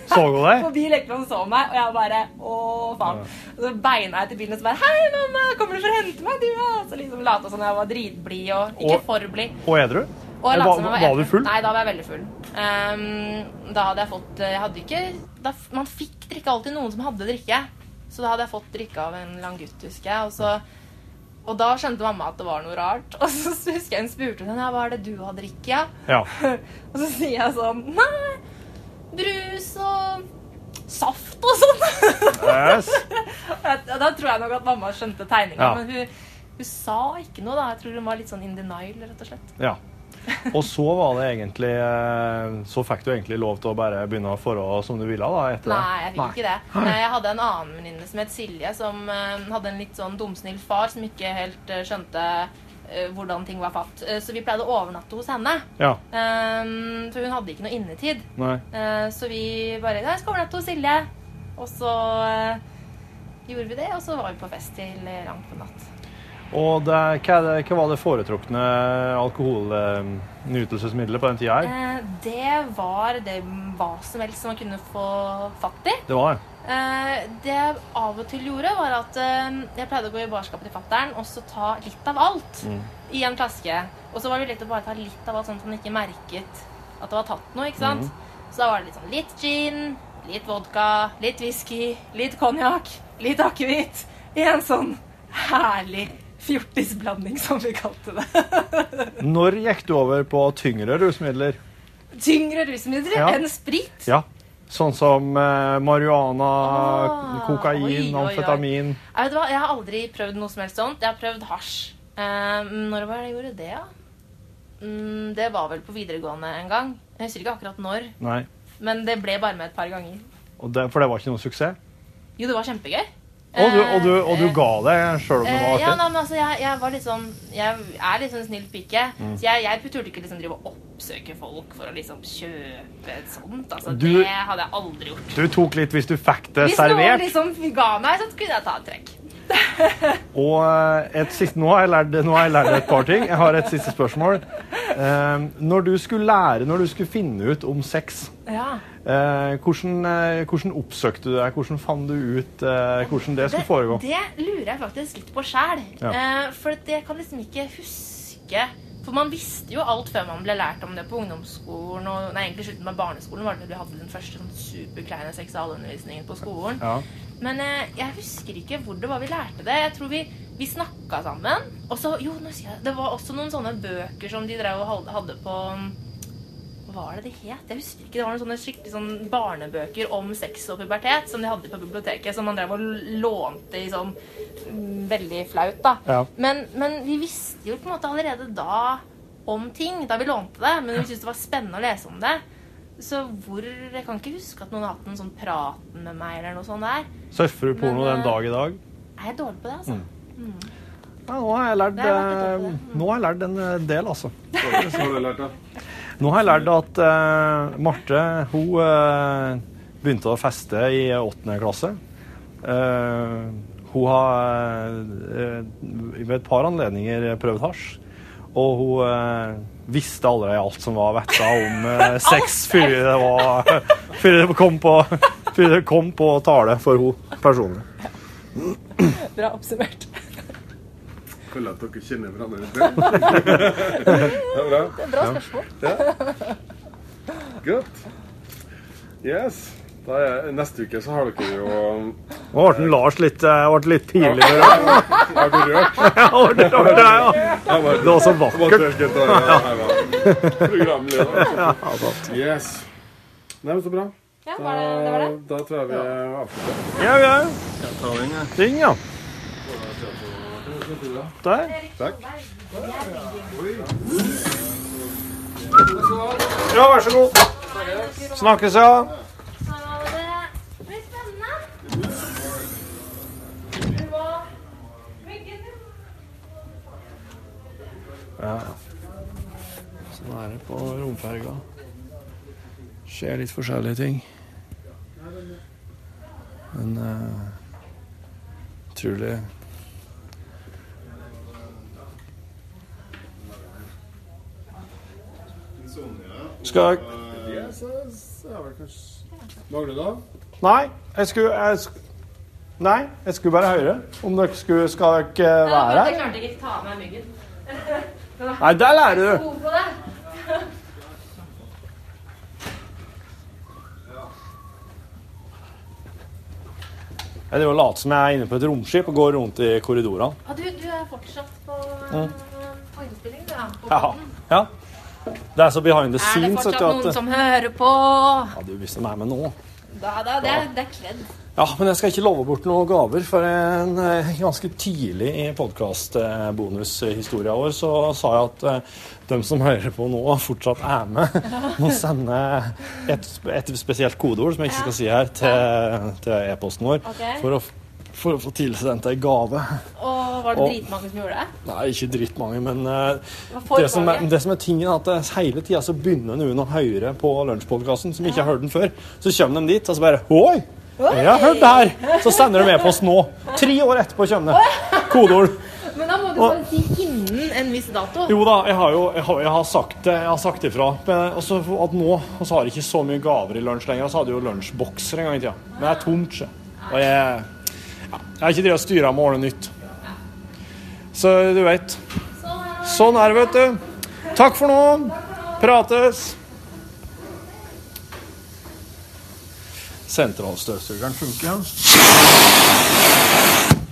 Så hun deg? Forbi lekeplassen så meg, og jeg bare Å, faen. Og så beina jeg til bilen og så bare Hei, mamma, kommer du for å hente meg, du, da? Så liksom lata som jeg var dritblid og ikke Og- for blid. Og edru? Og Eller var, var du full? Nei, da var jeg veldig full. Um, da hadde jeg fått Jeg hadde ikke da, Man fikk drikke alltid noen som hadde drikke. Så da hadde jeg fått drikke av en lang gutt, husker jeg. Og, så, og da skjønte mamma at det var noe rart. Og så husker jeg hun spurte henne ja, hva er det du har drikke, ja? Ja. Og så sier jeg sånn Nei, brus og saft og sånn. Yes. Da tror jeg nok at mamma skjønte tegninga, Ja. men hun, hun sa ikke noe. da Jeg tror hun var litt sånn in denial, rett og slett. Ja. Og så var det egentlig eh, Så fikk du egentlig lov til å bare begynne å forholde som du ville da etter det? Nei, jeg fikk ikke det. Nei, Jeg hadde en annen venninne som het Silje, som eh, hadde en litt sånn dumsnill far som ikke helt eh, skjønte eh, hvordan ting var fatt. Eh, så vi pleide å overnatte hos henne. Ja. Um, for hun hadde ikke noe innetid. Nei. Eh, så vi bare Ja, jeg skal overnatte hos Silje. Og så eh, gjorde vi det, og så var vi på fest til eh, langt på natt. Og det, hva, det, hva var det foretrukne alkoholnytelsesmiddelet på den tida her? Eh, det var det hva som helst som man kunne få fatt i. Det var. Eh, det jeg av og til gjorde, var at eh, jeg pleide å gå i barskapet til fattern og så ta litt av alt Mm. i en flaske. Og så var det lett å bare ta litt av alt, sånn at man ikke merket at det var tatt noe. ikke sant? Mm. Så da var det litt sånn litt gin, litt vodka, litt whisky, litt konjakk, litt akevitt. I en sånn herlig fjortisblanding, som vi kalte det. Når gikk du over på tyngre rusmidler? Tyngre rusmidler Ja. enn sprit. Ja. Sånn som eh, marihuana, Ah, kokain, oi, oi, oi. amfetamin. Jeg, hva? jeg har aldri prøvd noe som helst sånt. Jeg har prøvd hasj. Eh, når var det jeg gjorde det, da? Mm, det var vel på videregående en gang. Jeg husker ikke akkurat når. Nei. Men det ble bare med et par ganger. Det, for det var ikke noe suksess? Jo, det var kjempegøy. Og du, og du, og du Eh, ga deg sjøl om det var var ja, nei, men altså, jeg, jeg var litt sånn Jeg er litt sånn snill pike. Mm. Så jeg, jeg turte ikke liksom drive og oppsøke folk for å liksom kjøpe et sånt. Altså, Du- det hadde jeg aldri gjort. Du tok litt hvis du fikk det Hvis noen liksom ga meg, så kunne jeg ta et trekk. Og eh, et siste, nå, har jeg lært, nå har jeg lært et par ting. Jeg har et siste spørsmål. Eh, når du skulle lære, når du skulle finne ut om sex, Ja. eh, hvordan, hvordan oppsøkte du deg? Hvordan fant du ut hvordan det skulle foregå? Det lurer jeg faktisk litt på sjæl. Ja. For jeg kan liksom ikke huske For man visste jo alt før man ble lært om det på ungdomsskolen. Og, nei, egentlig slutten med barneskolen var det når vi hadde den første sånn superkleine seksualundervisningen på skolen. Ja. Men eh, jeg husker ikke hvor det var vi lærte det. Jeg tror vi, vi snakka sammen. Og så, jo, nå sier jeg det. Var også noen sånne bøker som de drev og hadde på var det det het? Jeg husker ikke. Det var noen sånne skikkelig sånn barnebøker om sex og pubertet som de hadde på biblioteket. Som man drev og lånte i sånn mm, Veldig flaut, da. Ja. Men, men vi visste jo på en måte allerede da om ting da vi lånte det. Men vi syntes det var spennende å lese om det. Så hvor Jeg kan ikke huske at noen har hatt en sånn praten med meg eller noe sånt der. Surfer du porno Men, den eh, dag i dag? Jeg er dårlig på det, altså. Ja, nå har jeg lært, har eh, nå har jeg lært en eh, del, altså. Hva har du lært, da? Nå har jeg lært at uh, Marte hun uh, begynte å feste i åttende klasse. Uh, hun har ved et par anledninger prøvd hasj. Og hun visste allerede alt som var vetta om eh, sex før det, var, før det kom på før det kom på tale for hun personlig. Bra oppsummert. Føler at dere kjenner hverandre litt bedre. Det er bra. Det er bra spørsmål. Godt. Yes. Da er, neste uke så har dere jo Nå ble Lars litt, eh, ble litt pinlig berørt. Jeg ble rørt? Ja, ble rørt, ja. Det var så vakkert. Programleder. Ja. Yes. Nei, men så bra. Ja, var det, det var det? Da tror jeg vi avslutter. Ja, vi Jeg jeg. Ting, ja. Der. Takk. Ja, vær så god. Snakkes, ja. Ja. Sånn er det på romferga. Skjer litt forskjellige ting. Men uh, utrolig Skal jeg er Mangler du da? Nei, jeg skulle, jeg sk Nei, jeg skulle bare høre om dere skulle Skal dere være her. Jeg klarte ikke å ta av meg myggen. Nei, der lærer du. Det. Jeg driver og later som jeg er inne på et romskip og går rundt i korridorene. Ja, du, du er fortsatt på, Mm. på innspilling, du, ja. På Ja. Det er så behind the scenes. Er det fortsatt noen at- som hører på? Ja, du hvis de er med nå. Da, da, det, det er kledd. Ja, men jeg skal ikke love bort noen gaver, for en, eh, ganske tidlig i podkast-bonushistoria vår så sa jeg at eh, de som hører på nå, fortsatt er med, må sende et, et spesielt kodeord, som jeg ikke skal si her, til, til e-posten vår, Okay. for, å, for å få tilsendt ei gave. Og var det Og- dritmange som gjorde det? Nei, ikke dritmange, men uh, det, som er, det som er tingen er at eh, hele tida så begynner noen å høre på lunsjpodkasten som ikke har hørt den før. Så kommer de dit og så bare Oi! Jeg har hørt det her! Så sender de e-post nå. Tre år etterpå kommer det. Kodeord. Men da må du bare si innen en viss dato. Jo da, jeg har jo jeg har, jeg har sagt det, jeg har sagt ifra. Nå og så har jeg ikke så mye gaver i lunsj lenger. Og Så hadde jeg jo lunsjbokser en gang i tida. Men det er tomt, sjø. Og jeg, jeg har ikke drevet og styra med å ordne nytt. Så du veit. Sånn er det, vet du. Takk for nå. Prates. Sentralstøvsugeren funker, ja.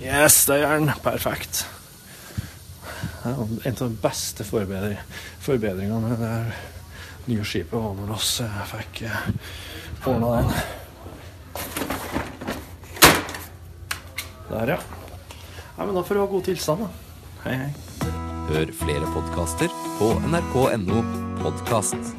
Yes, det gjør den. Perfekt. En av de beste forbedring, forbedringene med det nye skipet var når eh, fikk eh, ordna den. Der, ja. Nei, men da får du ha god tilstand, da. Hei, hei. Hør flere podkaster på nrk.no podkast.